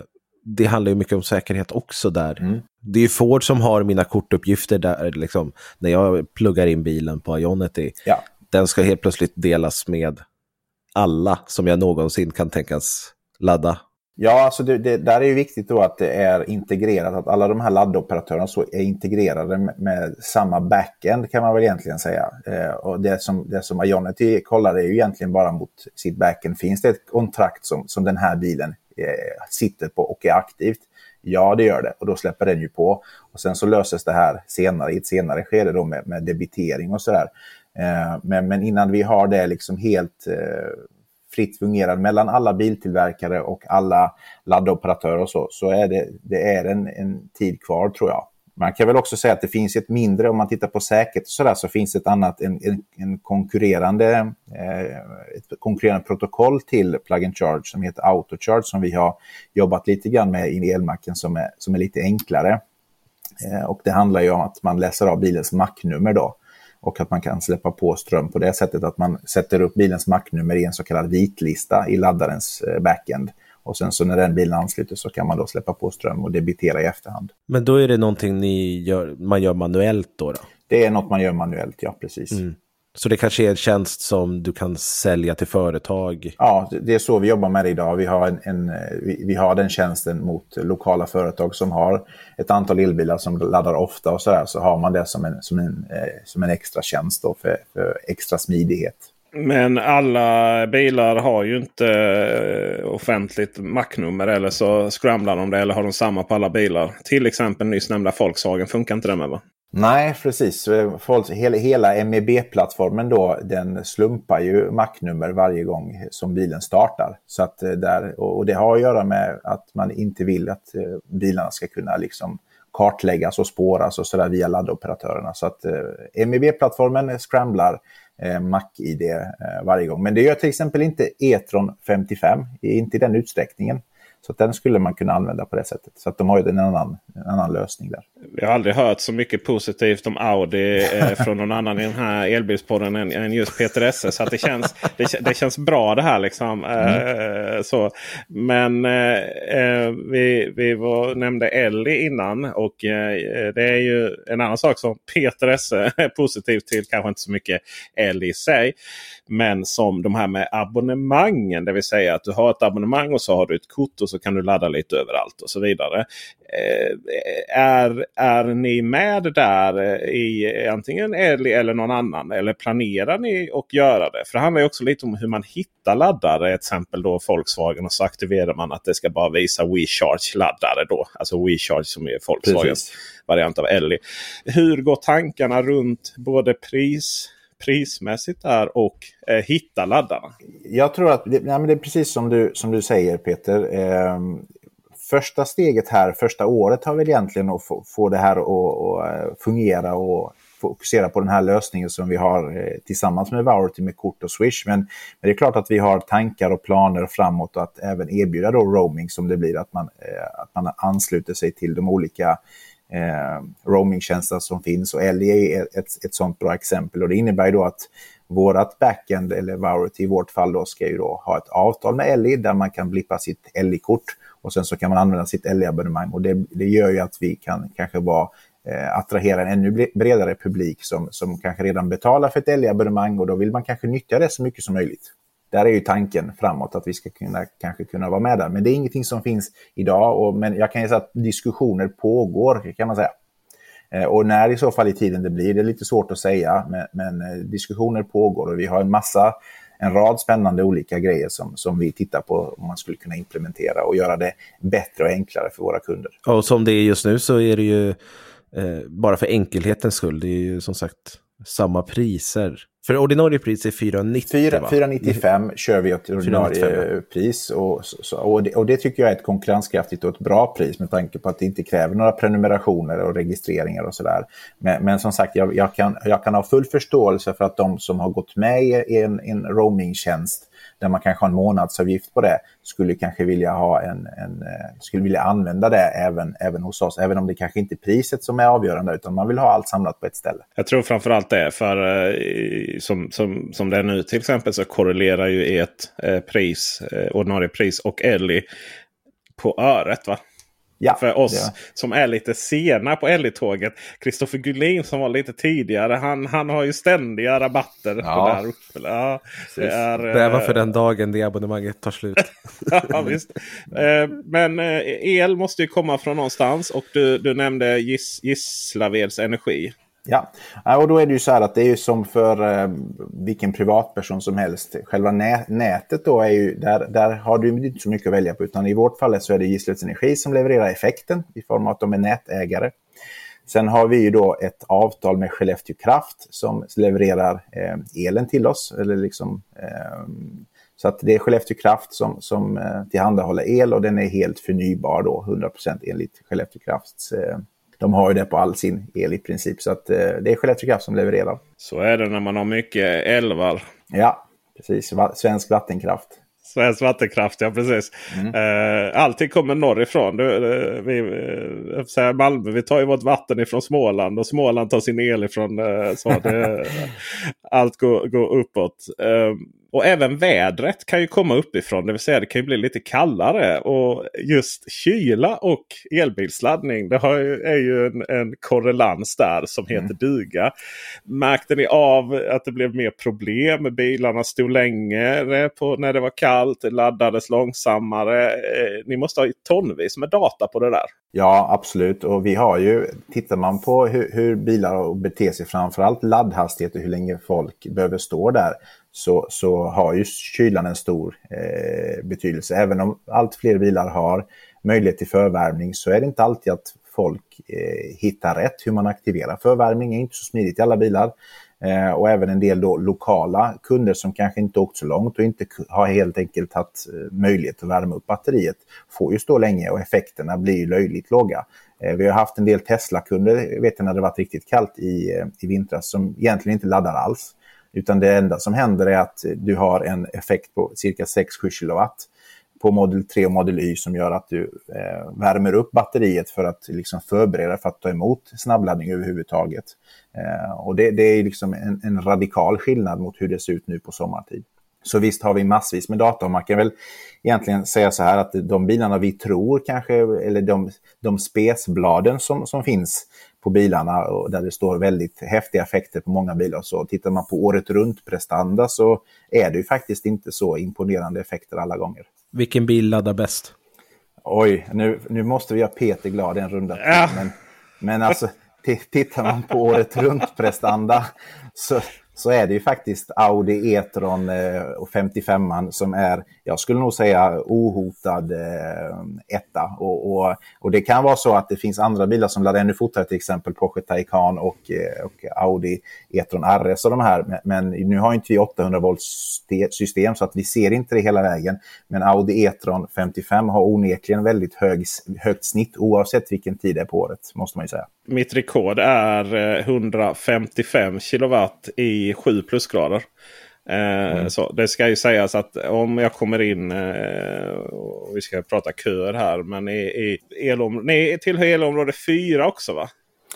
det handlar ju mycket om säkerhet också där. Mm. Det är ju Ford som har mina kortuppgifter där, liksom, när jag pluggar in bilen på Ionity. Ja. Den ska helt plötsligt delas med alla som jag någonsin kan tänkas ladda Ja, alltså det, det, där är ju viktigt då att det är integrerat, att alla de här laddoperatörerna så är integrerade med, med samma backend kan man väl egentligen säga. Eh, och det som, det som Ionity kollar är ju egentligen bara mot sitt backend. Finns det ett kontrakt som, som den här bilen eh, sitter på och är aktivt? Ja, det gör det och då släpper den ju på. Och sen så löses det här senare i ett senare skede då med, med debitering och sådär. Eh, men, men innan vi har det liksom helt eh, fritt fungerar mellan alla biltillverkare och alla laddoperatörer och så, så är det, det är en, en tid kvar tror jag. Man kan väl också säga att det finns ett mindre, om man tittar på säkerhet och sådär, så finns ett annat, en, en, en konkurrerande, eh, ett konkurrerande protokoll till Plug and charge som heter autocharge som vi har jobbat lite grann med i elmacken som är, som är lite enklare. Eh, och det handlar ju om att man läser av bilens macknummer då och att man kan släppa på ström på det sättet att man sätter upp bilens macknummer i en så kallad vitlista i laddarens eh, backend. Och sen så när den bilen ansluter så kan man då släppa på ström och debitera i efterhand. Men då är det någonting ni gör, man gör manuellt då? då? Det är något man gör manuellt, ja precis. Mm. Så det kanske är en tjänst som du kan sälja till företag? Ja, det är så vi jobbar med det idag. Vi har, en, en vi, vi, har den tjänsten mot lokala företag som har ett antal elbilar som laddar ofta och så där. Så har man det som en, som en, eh, som en extra tjänst då för, för extra smidighet. Men alla bilar har ju inte eh, offentligt macknummer eller så scramblar de det eller har de samma på alla bilar. Till exempel nyss nämnda Volkswagen funkar inte det med va? Nej, precis. Eh, hela, MEB-plattformen då, den slumpar ju macknummer varje gång som bilen startar. Så att eh, där, och det har att göra med att man inte vill att eh, bilarna ska kunna liksom kartläggas och spåras och sådär via laddoperatörerna. Så att MEB-plattformen scramblar Mac-ID varje gång. Men det gör till exempel inte E-tron 55, inte i den utsträckningen. Så den skulle man kunna använda på det sättet. Så att de har ju en annan, en annan lösning där. Jag har aldrig hört så mycket positivt om Audi eh, från någon annan i den här elbilspodden än, än just Peter Esse. Så att det, känns, det, det, känns bra det här. liksom. Mm. så. Men eh, eh, vi, vi var, nämnde Ellie innan. Och eh, det är ju en annan sak som Peter Esse är positiv till. Kanske inte så mycket Ellie i sig. Men som de här med abonnemangen. Det vill säga att du har ett abonnemang och så har du ett kort och så kan du ladda lite överallt och så vidare. Eh, är, är ni med där eh, i antingen Elli eller någon annan? Eller planerar ni att göra det? För det handlar också lite om hur man hittar laddare. Till exempel då Volkswagen och så aktiverar man att det ska bara visa WeCharge-laddare. då. Alltså WeCharge som är Volkswagens variant av Elli. Hur går tankarna runt både pris prismässigt där och eh, hitta laddarna? Jag tror att det, nej, men det är precis som du, som du säger Peter. Eh, första steget här, första året har väl egentligen att få, få det här att eh, fungera och fokusera på den här lösningen som vi har eh, tillsammans med Vaurity med kort och Swish. Men, men, det är klart att vi har tankar och planer framåt att även erbjuda då roaming som det blir att man, eh, att man ansluter sig till de olika eh, roamingtjänster som finns. Och LE är ett, ett sådant bra exempel. Och det innebär då att vårat backend, eller Varity i vårt fall, då, ska ju då ha ett avtal med LE där man kan blippa sitt LE-kort och sen så kan man använda sitt LE-abonnemang. Och det, det gör ju att vi kan kanske vara eh, attrahera en ännu bredare publik som, som kanske redan betalar för ett LE-abonnemang och då vill man kanske nyttja det så mycket som möjligt där är ju tanken framåt att vi ska kunna, kanske kunna vara med där. Men det är ingenting som finns idag. Och, men jag kan ju säga att diskussioner pågår, kan man säga. Eh, och när i så fall i tiden det blir, det är lite svårt att säga. Men, men eh, diskussioner pågår och vi har en massa en rad spännande olika grejer som, som vi tittar på om man skulle kunna implementera och göra det bättre och enklare för våra kunder. Och som det är just nu så är det ju eh, bara för enkelhetens skull. Det är ju som sagt samma priser. För ordinarie pris är 490 495 kör vi ett ordinarie 495, pris. Och, så, och, det, och det tycker jag är ett konkurrenskraftigt och ett bra pris med tanke på att det inte kräver några prenumerationer och registreringar och sådär. Men, men som sagt, jag, jag, kan, jag kan ha full förståelse för att de som har gått med i en, en roamingtjänst där man kanske har en månadsavgift på det, skulle kanske vilja ha en, en eh, skulle vilja använda det även, även hos oss. Även om det kanske inte är priset som är avgörande utan man vill ha allt samlat på ett ställe. Jag tror framförallt det. För eh, som, som, som det är nu till exempel så korrelerar ju ert eh, pris, ordinarie pris och Ellie på öret. va? Ja, för oss ja. som är lite sena på Ellie-tåget. Kristoffer Gullin som var lite tidigare. Han, han har ju ständiga rabatter. Ja. På där uppe. Ja, det är, Bäva för eh, den dagen det abonnemanget tar slut. *laughs* ja, visst. Eh, Men eh, el måste ju komma från någonstans. Och du, du nämnde Gis, Gislaveds energi. Ja, och då är det ju så här att det är ju som för eh, vilken privatperson som helst. Själva nätet då är ju, där, där har du inte så mycket att välja på. Utan i vårt fall så är det Gislaveds Energi som levererar effekten i form av att de är nätägare. Sen har vi ju då ett avtal med Skellefteå Kraft som levererar eh, elen till oss. Eller liksom, eh, så att det är Skellefteå Kraft som, som tillhandahåller el och den är helt förnybar då, 100% enligt Skellefteå Krafts de har ju det på all sin el i princip. Så att, eh, det är Skellefteå Kraft som levererar. Så är det när man har mycket älvar. Ja, precis. Va svensk vattenkraft. Svensk vattenkraft, ja precis. Eh, allting kommer norrifrån. Du, eh, vi, eh, jag säger Malmö, vi tar ju vårt vatten ifrån Småland och Småland tar sin el ifrån eh, så det, *laughs* Allt går, går uppåt. Och även vädret kan ju komma uppifrån. Det vill säga det kan ju bli lite kallare. Och just kyla och elbilsladdning. Det har ju, är ju en, en korrelans där som heter duga. Märkte ni av att det blev mer problem? Bilarna stod längre på, när det var kallt. Laddades långsammare. Eh, ni måste ha tonvis med data på det där. Ja, absolut. Och vi har ju, tittar man på hur, hur bilar beter sig, framförallt laddhastighet och hur länge folk behöver stå där, så, så har ju kylan en stor eh, betydelse. Även om allt fler bilar har möjlighet till förvärmning så är det inte alltid att folk eh, hittar rätt hur man aktiverar förvärmning. Det är inte så smidigt i alla bilar. Eh, och även en del då lokala kunder som kanske inte åkt så långt och inte har helt enkelt haft eh, möjlighet att värma upp batteriet får ju stå länge och effekterna blir ju löjligt låga. Eh, vi har haft en del Tesla-kunder, vet jag när det varit riktigt kallt i, eh, i vintras, som egentligen inte laddar alls. Utan det enda som händer är att du har en effekt på cirka 6-7 kilowatt på Model 3 och Model Y som gör att du eh, värmer upp batteriet för att liksom förbereda för att ta emot snabbladdning överhuvudtaget. Eh, och det, det är liksom en, en radikal skillnad mot hur det ser ut nu på sommartid. Så visst har vi massvis med data och man kan väl egentligen säga så här att de bilarna vi tror kanske, eller de, de spesbladen som, som finns på bilarna och där det står väldigt häftiga effekter på många bilar. Så tittar man på året runt prestanda så är det ju faktiskt inte så imponerande effekter alla gånger. Vilken bil laddar bäst? Oj, nu, nu måste vi göra Peter glad en runda till. Ja. Men, men alltså, t- tittar man på året runt prestanda så, så är det ju faktiskt Audi E-tron eh, och 55an som är, jag skulle nog säga, ohotad eh, etta. Och, och, och det kan vara så att det finns andra bilar som laddar ännu fortare, till exempel Porsche Taycan och, eh, och Audi E-tron RS och de här. Men, men nu har inte vi 800 volts system så att vi ser inte det hela vägen. Men Audi E-tron 55 har onekligen väldigt hög, högt snitt oavsett vilken tid det är på året, måste man ju säga. Mitt rekord är eh, 155 kilowatt i 7 plusgrader. Eh, så det ska ju sägas att om jag kommer in, eh, och vi ska prata köer här, men i, i elom, nej, tillhör elområde 4 också va?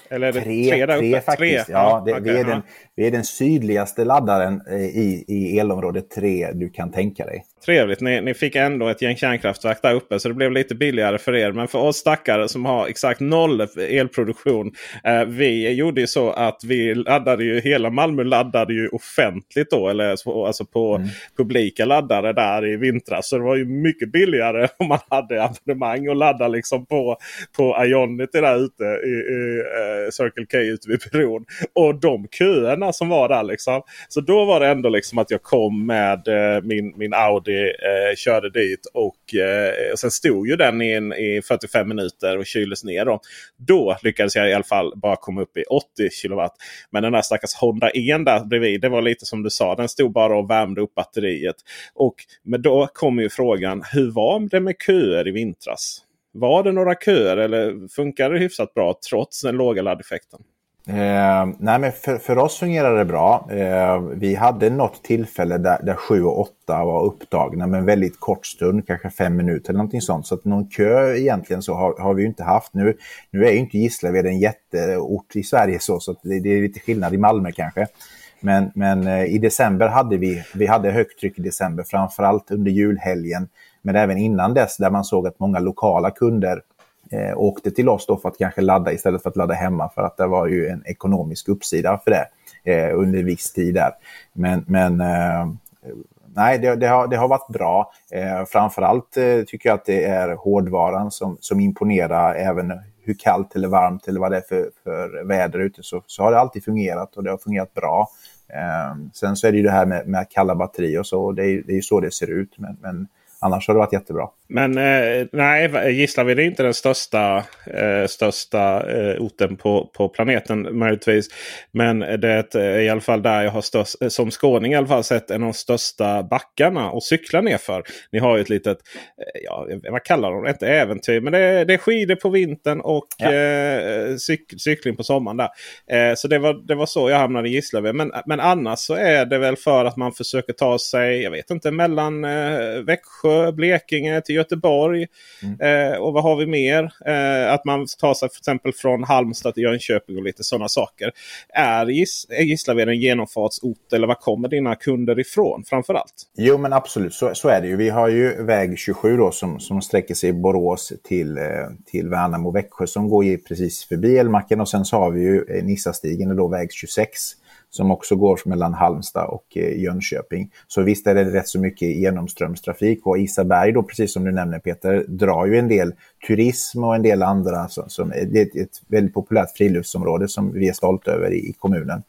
Eller är det tre, Tre, där tre uppe? faktiskt. Tre. Ja, det, vi, okej, är den, vi är den sydligaste laddaren eh, i, i elområde 3 du kan tänka dig. Trevligt. Ni, ni fick ändå ett gäng kärnkraftverk där uppe så det blev lite billigare för er. Men för oss stackare som har exakt noll elproduktion. Eh, vi gjorde ju så att vi laddade ju hela Malmö laddade ju offentligt då. Eller alltså på mm. publika laddare där i vintras. Så det var ju mycket billigare *laughs* om man hade abonnemang och ladda liksom på, på Ionity där ute i, i uh, Circle K ute vid bron. Och de köerna som var där liksom. Så då var det ändå liksom att jag kom med uh, min, min Audi, uh, körde dit och uh, sen stod ju den in i 45 minuter och kyldes ner. Då, då lyckades jag i alla fall bara komma upp i 80 kilowatt. Men den där stackars Honda En där bredvid, det var lite som du sa. Den stod bara och värmde upp batteriet. Och, men då kommer ju frågan, hur var det med köer i vintras? Var det några köer eller funkade det hyfsat bra trots den låga laddeffekten? Eh, nej, men för, för oss fungerade det bra. Eh, vi hade något tillfälle där, där 7 och 8 var upptagna med väldigt kort stund, kanske fem minuter eller någonting sånt. Så att någon kö egentligen så har, har vi inte haft. Nu, nu är ju inte Gislaved en jätteort i Sverige så, så det, det, är lite skillnad i Malmö kanske. Men, men eh, i december hade vi, vi hade högt tryck i december, framförallt under julhelgen. Men även innan dess där man såg att många lokala kunder eh, åkte till oss då för att kanske ladda istället för att ladda hemma för att det var ju en ekonomisk uppsida för det eh, under viss tid där. Men, men eh, nej, det, det, har, det har varit bra. Eh, framförallt eh, tycker jag att det är hårdvaran som, som imponerar även hur kallt eller varmt eller vad det är för, för väder ute så, så har det alltid fungerat och det har fungerat bra. Eh, sen så är det ju det här med, med kalla batterier och så, det är, det är ju så det ser ut. Men, men annars har det varit jättebra. Men eh, nej, Gislaved är inte den största, eh, största eh, orten på, på planeten möjligtvis. Men det är i alla fall där jag har störst, som skåning i alla fall sett en av de största backarna och cykla nerför. Ni har ju ett litet, eh, ja, vad kallar de det? Inte äventyr, men det är, det är skidor på vintern och ja. eh, cyk, cykling på sommaren. där. Eh, så det var, det var så jag hamnade i Gislaved. Men, men annars så är det väl för att man försöker ta sig, jag vet inte, mellan eh, Växjö, Blekinge till Göteborg. Mm. Eh, och vad har vi mer? Eh, att man tar sig för exempel från Halmstad till Jönköping och lite sådana saker. Är, Gis är Gislaved en genomfartsort eller var kommer dina kunder ifrån framförallt? Jo men absolut så, så är det ju. Vi har ju väg 27 då som, som sträcker sig i Borås till, eh, till Värnamo och Växjö som går precis förbi Elmacken och sen så har vi ju eh, Nissastigen och då väg 26 som också går mellan Halmstad och eh, Jönköping. Så visst är det rätt så mycket genomströmstrafik och Isaberg då, precis som du nämner Peter, drar ju en del turism och en del andra. Som, som det är ett väldigt populärt friluftsområde som vi är stolta över i, kommunen.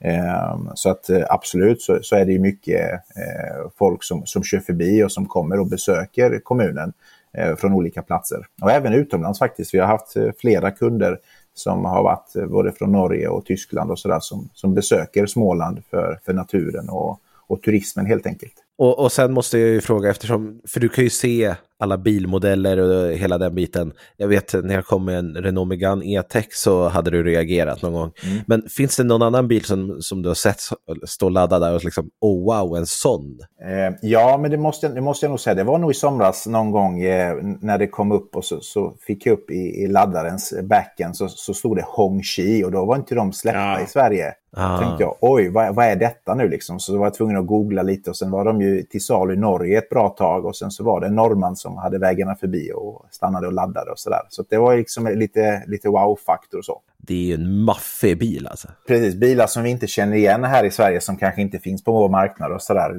Ehm, så att eh, absolut så, så är det ju mycket eh, folk som, som kör förbi och som kommer och besöker kommunen eh, från olika platser. Och även utomlands faktiskt. Vi har haft flera kunder som har varit eh, både från Norge och Tyskland och sådär som, som besöker Småland för, för naturen och, och turismen helt enkelt. Och, och sen måste jag ju fråga eftersom, för du kan ju se alla bilmodeller och hela den biten. Jag vet när jag kom med en Renault Megane E-Tech så hade du reagerat någon gång. Mm. Men finns det någon annan bil som, som du har sett stå laddad där och liksom, oh wow, en sån? Eh, ja, men det måste, det måste jag nog säga. Det var nog i somras någon gång eh, när det kom upp och så, så fick jag upp i, i laddarens backen så, så stod det Hongqi och då var inte de släppta ja. i Sverige. Ah. tänkte jag, oj, vad, vad, är detta nu liksom? Så var jag tvungen att googla lite och sen var de ju till salu i Norge ett bra tag och sen så var det en norrman som hade vägarna förbi och stannade och laddade och sådär. Så det var liksom lite, lite wow-faktor och så. Det är ju en maffig bil alltså. Precis, bilar som vi inte känner igen här i Sverige som kanske inte finns på vår marknad och sådär.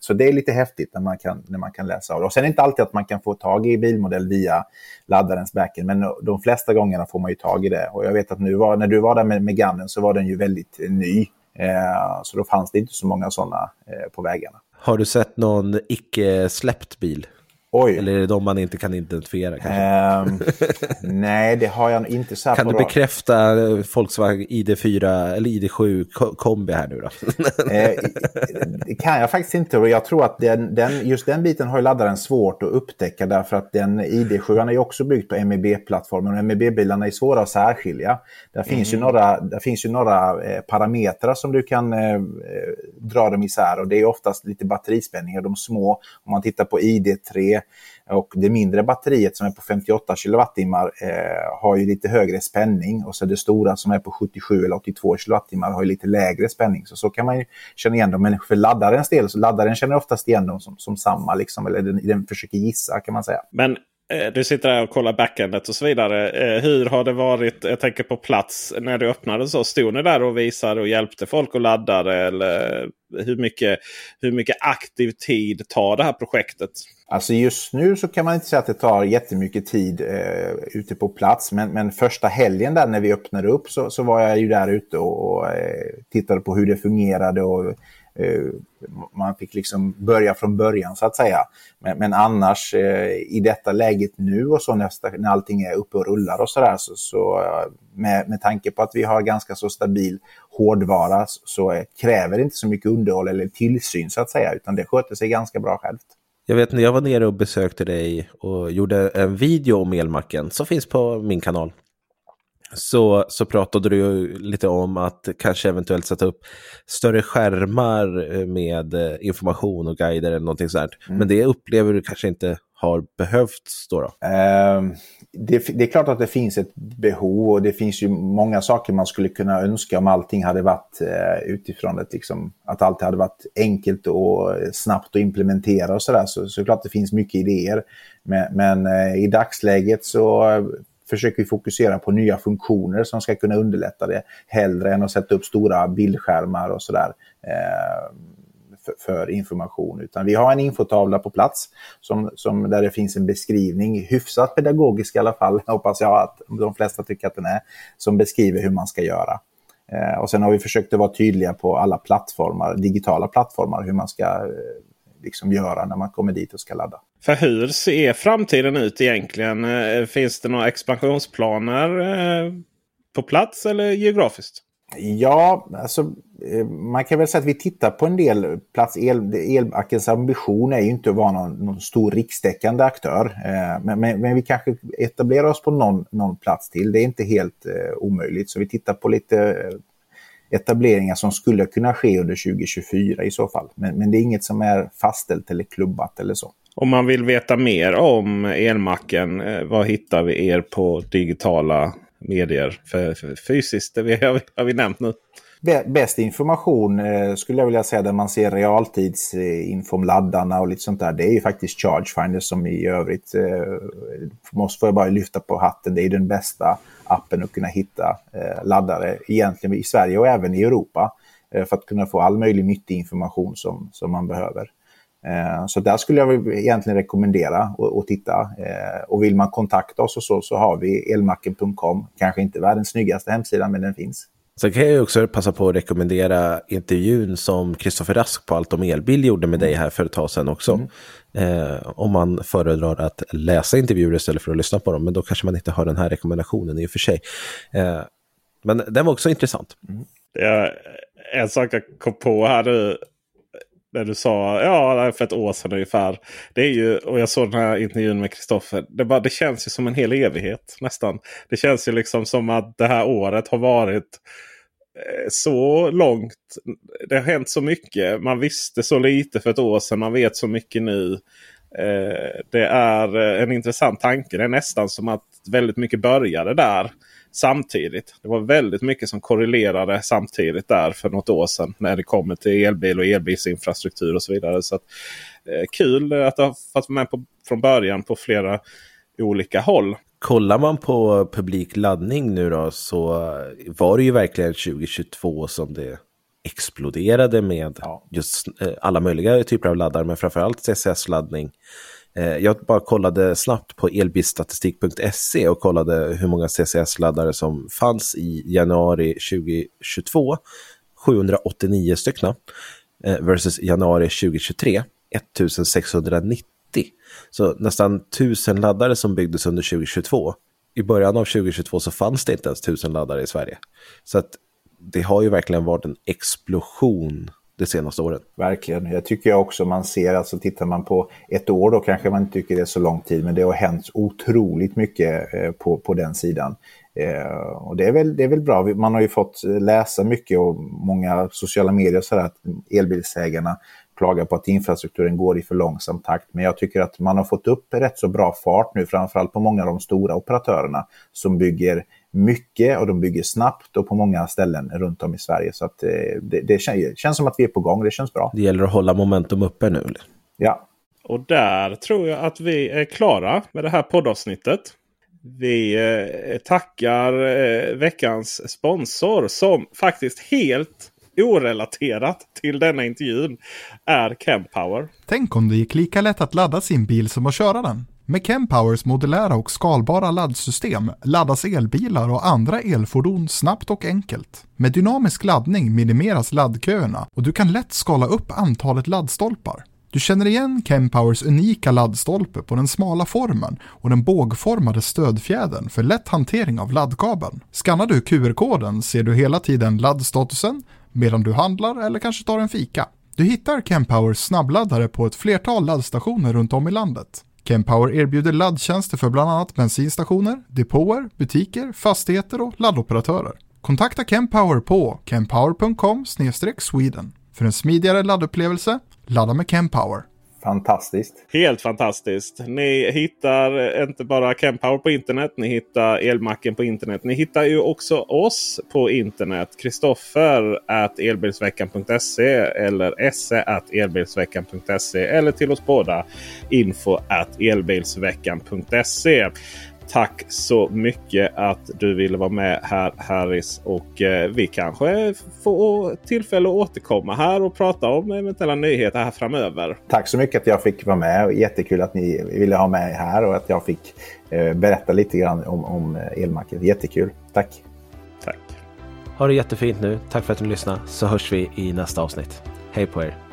Så det är lite häftigt när man kan, när man kan läsa av det. Och sen är det inte alltid att man kan få tag i bilmodell via laddarens backen, men de flesta gångerna får man ju tag i det. Och jag vet att nu var, när du var där med Meganen så var den ju väldigt ny. Eh, så då fanns det inte så många sådana eh, på vägarna. Har du sett någon icke-släppt bil? Oj. Eller är det de man inte kan identifiera? Um, *laughs* nej, det har jag inte så Kan du bekräfta Volkswagen ID4 eller ID7 kombi här nu då? eh, det kan jag faktiskt inte och jag tror att den, den, just den biten har laddaren svårt att upptäcka därför att den ID7 är också byggd på MEB-plattformen och MEB-bilarna är svåra att särskilja. Där mm. finns ju några, där finns ju några eh, parametrar som du kan eh, dra dem isär och det är oftast lite batterispänningar, de små. Om man tittar på ID3 Eh, och det mindre batteriet som är på 58 kilowattimmar eh, har ju lite högre spänning och så det stora som är på 77 eller 82 kilowattimmar har ju lite lägre spänning. Så så kan man ju känna igen dem. Men för laddarens del så laddaren känner oftast igen dem som, som samma, liksom, eller den, den försöker gissa kan man säga. Men Eh, du sitter där och kollar backendet och så vidare. Eh, hur har det varit, jag tänker på plats, när du öppnade så? Stod ni där och visade och hjälpte folk att ladda? Eller hur mycket, hur mycket aktiv tid tar det här projektet? Alltså just nu så kan man inte säga att det tar jättemycket tid eh, ute på plats. Men, men första helgen där när vi öppnade upp så, så var jag ju där ute och, och eh, tittade på hur det fungerade. och Eh, man fick liksom börja från början så att säga. Men, men annars eh, i detta läget nu och så nästa, när allting är uppe och rullar och sådär så, så eh, med, med tanke på att vi har ganska så stabil hårdvara så kräver det inte så mycket underhåll eller tillsyn så att säga utan det sköter sig ganska bra självt. Jag vet när jag var nere och besökte dig och gjorde en video om elmacken som finns på min kanal så, så pratade du lite om att kanske eventuellt sätta upp större skärmar eh, med eh, information och guider eller någonting sånt. Mm. Men det upplever du kanske inte har behövts då? då? Uh, det, det, är klart att det finns ett behov och det finns ju många saker man skulle kunna önska om allting hade varit uh, utifrån ett, liksom, att allt hade varit enkelt och snabbt att implementera och sådär. Så, så klart det finns mycket idéer. Men, men uh, i dagsläget så försöker vi fokusera på nya funktioner som ska kunna underlätta det hellre än att sätta upp stora bildskärmar och sådär eh, för, för, information. Utan vi har en infotavla på plats som, som, där det finns en beskrivning, hyfsat pedagogisk i alla fall, *laughs* hoppas jag att de flesta tycker att den är, som beskriver hur man ska göra. Eh, och sen har vi försökt att vara tydliga på alla plattformar, digitala plattformar, hur man ska eh, liksom göra när man kommer dit och ska ladda. För hur ser framtiden ut egentligen? Eh, finns det några expansionsplaner eh, på plats eller geografiskt? Ja, alltså, eh, man kan väl säga att vi tittar på en del plats. El, Elbackens ambition är ju inte att vara någon, någon stor rikstäckande aktör. Men, men, men, vi kanske etablerar oss på någon, någon plats till. Det är inte helt eh, omöjligt. Så vi tittar på lite etableringar som skulle kunna ske under 2024 i så fall. Men, men det är inget som är fastställt eller klubbat eller så. Om man vill veta mer om elmacken, eh, var hittar vi er på digitala medier? För, för fysiskt, det har vi, har vi nämnt nu. Bäst information eh, skulle jag vilja säga där man ser realtidsinfo om laddarna och lite sånt där. Det är ju faktiskt Chargefinder som i övrigt eh, måste jag bara lyfta på hatten. Det är den bästa appen och kunna hitta eh, laddare egentligen i Sverige och även i Europa. Eh, för att kunna få all möjlig nyttig information som, som man behöver. Eh, så där skulle jag egentligen rekommendera att titta. Eh, och vill man kontakta oss och så, så har vi elmacken.com. Kanske inte världens snyggaste hemsida, men den finns. Sen kan jag också passa på att rekommendera intervjun som Kristoffer Rask på Allt om elbil gjorde med dig här för ett tag sedan också. Mm. Eh, om man föredrar att läsa intervjuer istället för att lyssna på dem. Men då kanske man inte har den här rekommendationen i och för sig. Eh, men den var också intressant. Mm. Ja, en sak jag kom på här nu. När du sa, ja för ett år sedan ungefär. Det är ju, och jag såg den här intervjun med Kristoffer. Det, det känns ju som en hel evighet nästan. Det känns ju liksom som att det här året har varit eh, så långt. Det har hänt så mycket. Man visste så lite för ett år sedan. Man vet så mycket nu. Eh, det är eh, en intressant tanke. Det är nästan som att väldigt mycket började där samtidigt. Det var väldigt mycket som korrelerade samtidigt där för något år sedan. När det kommer till elbil och elbilsinfrastruktur och så vidare. Så att, eh, Kul att ha fått med på, från början på flera olika håll. Kollar man på publik laddning nu då så var det ju verkligen 2022 som det exploderade med ja. just eh, alla möjliga typer av laddare, men framförallt CCS-laddning. Eh, jag bara kollade snabbt på elbilstatistik.se och kollade hur många CCS-laddare som fanns i januari 2022. 789 stycken eh, versus januari 2023 1690. Så nästan 1000 laddare som byggdes under 2022. I början av 2022 så fanns det inte ens 1000 laddare i Sverige. Så att det har ju verkligen varit en explosion det senaste året. Verkligen. Jag tycker också man ser, alltså tittar man på ett år då kanske man inte tycker det är så lång tid, men det har hänt otroligt mycket eh, på, på den sidan. Eh, och det är, väl, det är väl bra. Man har ju fått eh, läsa mycket och många sociala medier så att elbilsägarna klagar på att infrastrukturen går i för långsam takt. Men jag tycker att man har fått upp rätt så bra fart nu, framförallt på många av de stora operatörerna som bygger mycket och de bygger snabbt och på många ställen runt om i Sverige. Så att, eh, det, det känns som att vi är på gång. Det känns bra. Det gäller att hålla momentum uppe nu. Ja. Och där tror jag att vi är klara med det här poddavsnittet. Vi eh, tackar eh, veckans sponsor som faktiskt helt orelaterat till denna intervjun är Chempower. Tänk om det gick lika lätt att ladda sin bil som att köra den. Med Kempowers modulära och skalbara laddsystem laddas elbilar och andra elfordon snabbt och enkelt. Med dynamisk laddning minimeras laddköerna och du kan lätt skala upp antalet laddstolpar. Du känner igen Kempowers unika laddstolpe på den smala formen och den bågformade stödfjädern för lätt hantering av laddkabeln. Skannar du QR-koden ser du hela tiden laddstatusen medan du handlar eller kanske tar en fika. Du hittar Kempowers snabbladdare på ett flertal laddstationer runt om i landet. Kempower erbjuder laddtjänster för bland annat bensinstationer, depåer, butiker, fastigheter och laddoperatörer. Kontakta Kempower på kempower.com sweden för en smidigare laddupplevelse. Ladda med Kempower. Fantastiskt. Helt fantastiskt. Ni hittar inte bara Kempower på internet. Ni hittar Elmacken på internet. Ni hittar ju också oss på internet. Kristoffer at elbilsveckan.se eller se at elbilsveckan.se eller till oss båda info at elbilsveckan.se. Tack så mycket att du ville vara med här Harris. Och eh, vi kanske får tillfälle att återkomma här och prata om eventuella nyheter här framöver. Tack så mycket att jag fick vara med. Jättekul att ni ville ha mig här och att jag fick eh, berätta lite grann om, om elmacken. Jättekul. Tack! Tack! Ha det jättefint nu. Tack för att ni lyssnade så hörs vi i nästa avsnitt. Hej på er!